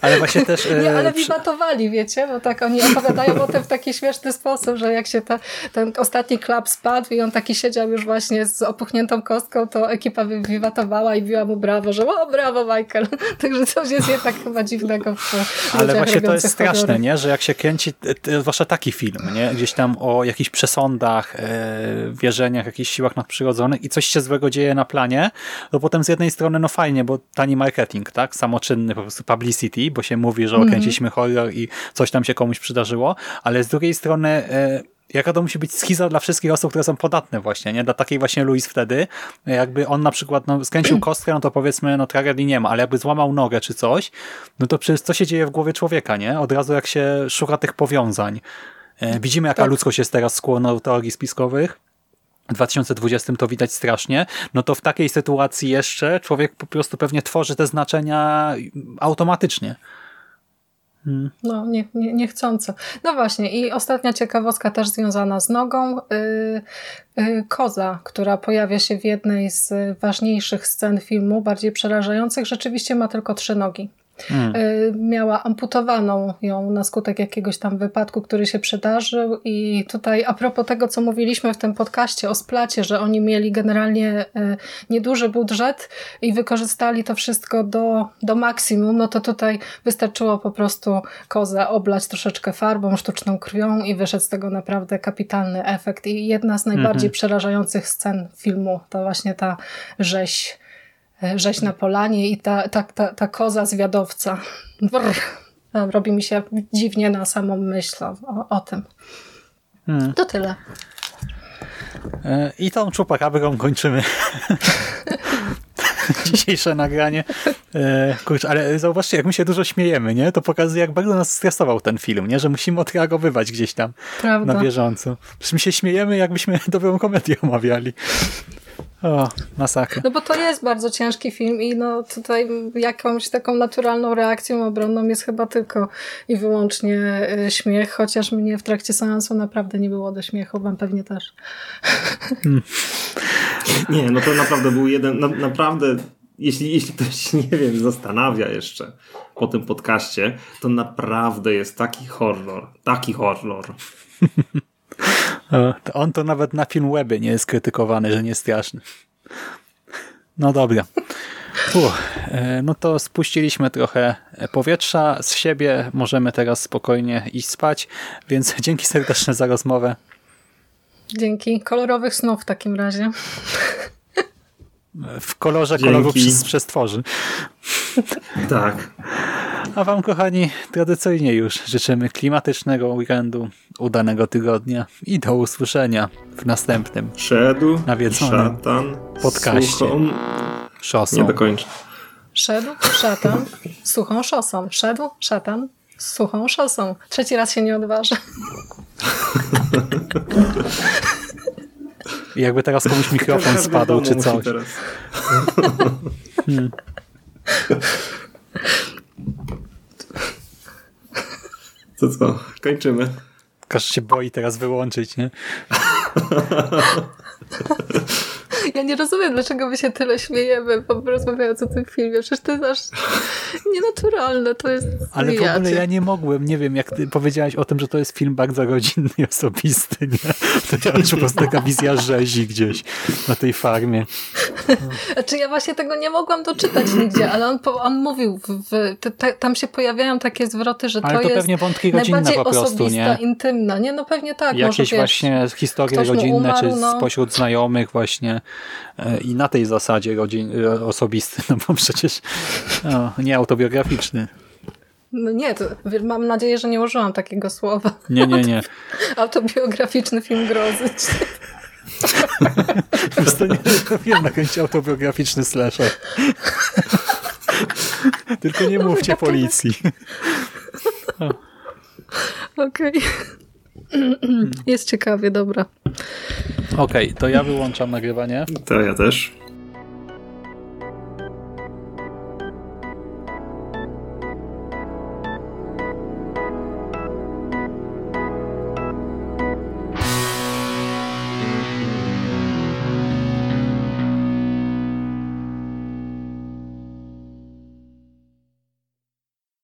Speaker 1: Ale właśnie też...
Speaker 2: Nie, ale wibatowali, wiecie, bo tak oni opowiadają o tym w taki śmieszny sposób, że jak się ta, ten ostatni klap spadł i on taki siedział już właśnie z opuchniętą kostką, to ekipa wiwatowała i biła mu brawo, że o, brawo Michael. Także coś jest jednak chyba dziwnego w
Speaker 1: Ale właśnie to jest straszne, nie? że jak się kręci, zwłaszcza taki film, nie? gdzieś tam o jakichś przesądach, e, wierzeniach, jakichś siłach nadprzyrodzonych i coś się złego dzieje na planie, to potem z jednej strony no fajnie, bo tani marketing, tak? Samoczynny po prostu publicity, bo się mówi, że okręciliśmy mm -hmm. horror i coś tam się komuś przydarzyło, ale z drugiej strony e, jaka to musi być schiza dla wszystkich osób, które są podatne właśnie, nie? Dla takiej właśnie Louis wtedy, jakby on na przykład no, skręcił kostkę, no to powiedzmy, no tragedii nie ma, ale jakby złamał nogę czy coś, no to przecież co się dzieje w głowie człowieka, nie? Od razu jak się szuka tych powiązań. E, widzimy, jaka tak. ludzkość jest teraz skłonna do teorii spiskowych. W 2020 to widać strasznie, no to w takiej sytuacji jeszcze człowiek po prostu pewnie tworzy te znaczenia automatycznie.
Speaker 2: Hmm. No, nie, nie. No właśnie, i ostatnia ciekawostka też związana z nogą. Yy, yy, koza, która pojawia się w jednej z ważniejszych scen filmu, bardziej przerażających, rzeczywiście ma tylko trzy nogi. Hmm. Y, miała amputowaną ją na skutek jakiegoś tam wypadku, który się przydarzył i tutaj a propos tego, co mówiliśmy w tym podcaście o Splacie, że oni mieli generalnie y, nieduży budżet i wykorzystali to wszystko do, do maksimum, no to tutaj wystarczyło po prostu kozę oblać troszeczkę farbą, sztuczną krwią i wyszedł z tego naprawdę kapitalny efekt i jedna z najbardziej mhm. przerażających scen filmu to właśnie ta rzeź rzeź na polanie i ta, ta, ta, ta koza zwiadowca. Brr. Robi mi się dziwnie na samą myśl o, o tym. Hmm. To tyle.
Speaker 1: E, I tą czupakabryą kończymy dzisiejsze nagranie. E, kurczę, ale zauważcie, jak my się dużo śmiejemy, nie? To pokazuje, jak bardzo nas stresował ten film, nie? Że musimy odreagowywać gdzieś tam Prawda. na bieżąco. Przecież my się śmiejemy, jakbyśmy dobrą komedię omawiali. O, masakra.
Speaker 2: No bo to jest bardzo ciężki film i no tutaj jakąś taką naturalną reakcją obronną jest chyba tylko i wyłącznie y, śmiech, chociaż mnie w trakcie seansu naprawdę nie było do śmiechu, wam pewnie też. Hmm.
Speaker 3: Nie, no to naprawdę był jeden, na, naprawdę jeśli, jeśli ktoś, nie wiem, zastanawia jeszcze po tym podcaście, to naprawdę jest taki horror, taki horror.
Speaker 1: On to nawet na film weby nie jest krytykowany, że nie straszny. No dobra. Uch, e, no to spuściliśmy trochę powietrza z siebie. Możemy teraz spokojnie iść spać, więc dzięki serdeczne za rozmowę.
Speaker 2: Dzięki. Kolorowych snów w takim razie.
Speaker 1: W kolorze Dzięki. kolorów przestworzy.
Speaker 3: Tak.
Speaker 1: A wam, kochani, tradycyjnie już życzymy klimatycznego weekendu, udanego tygodnia i do usłyszenia w następnym
Speaker 3: Szedł, nawiedzonym szatan,
Speaker 1: podcaście. Suchą, szosą.
Speaker 3: Nie dokończę.
Speaker 2: Szedł, szatan, suchą szosą. Szedł, szatan, suchą szosą. Trzeci raz się nie odważę.
Speaker 1: Jakby teraz komuś mikrofon spadł, czy coś. Hmm.
Speaker 3: To co? Kończymy.
Speaker 1: Każdy się boi teraz wyłączyć, nie?
Speaker 2: Ja nie rozumiem, dlaczego my się tyle śmiejemy, rozmawiając o tym filmie. Przecież to jest aż nienaturalne. To jest
Speaker 1: Ale w ogóle ja nie mogłem, nie wiem, jak ty powiedziałaś o tym, że to jest film bardzo rodzinny i osobisty, nie? To ja po prostu taka wizja rzezi gdzieś na tej farmie.
Speaker 2: Znaczy ja właśnie tego nie mogłam doczytać nigdzie, ale on, on mówił, w, te, tam się pojawiają takie zwroty, że
Speaker 1: ale
Speaker 2: to, to
Speaker 1: jest pewnie wątki rodzinne po prostu, nie?
Speaker 2: intymna. Nie, no pewnie tak.
Speaker 1: Jakieś może, właśnie historie rodzinne, umarł, czy no. spośród znajomych właśnie i na tej zasadzie rodzin, e, osobisty, no bo przecież no, nie autobiograficzny.
Speaker 2: No nie, to mam nadzieję, że nie użyłam takiego słowa.
Speaker 1: Nie, nie, nie.
Speaker 2: Autobiograficzny film grozy.
Speaker 1: Wiesz, nie wiem, nakręcić autobiograficzny slasher. Tylko nie mówcie policji.
Speaker 2: Okej. Jest ciekawie, dobra.
Speaker 1: Okej, to ja wyłączam nagrywanie.
Speaker 3: To ja też.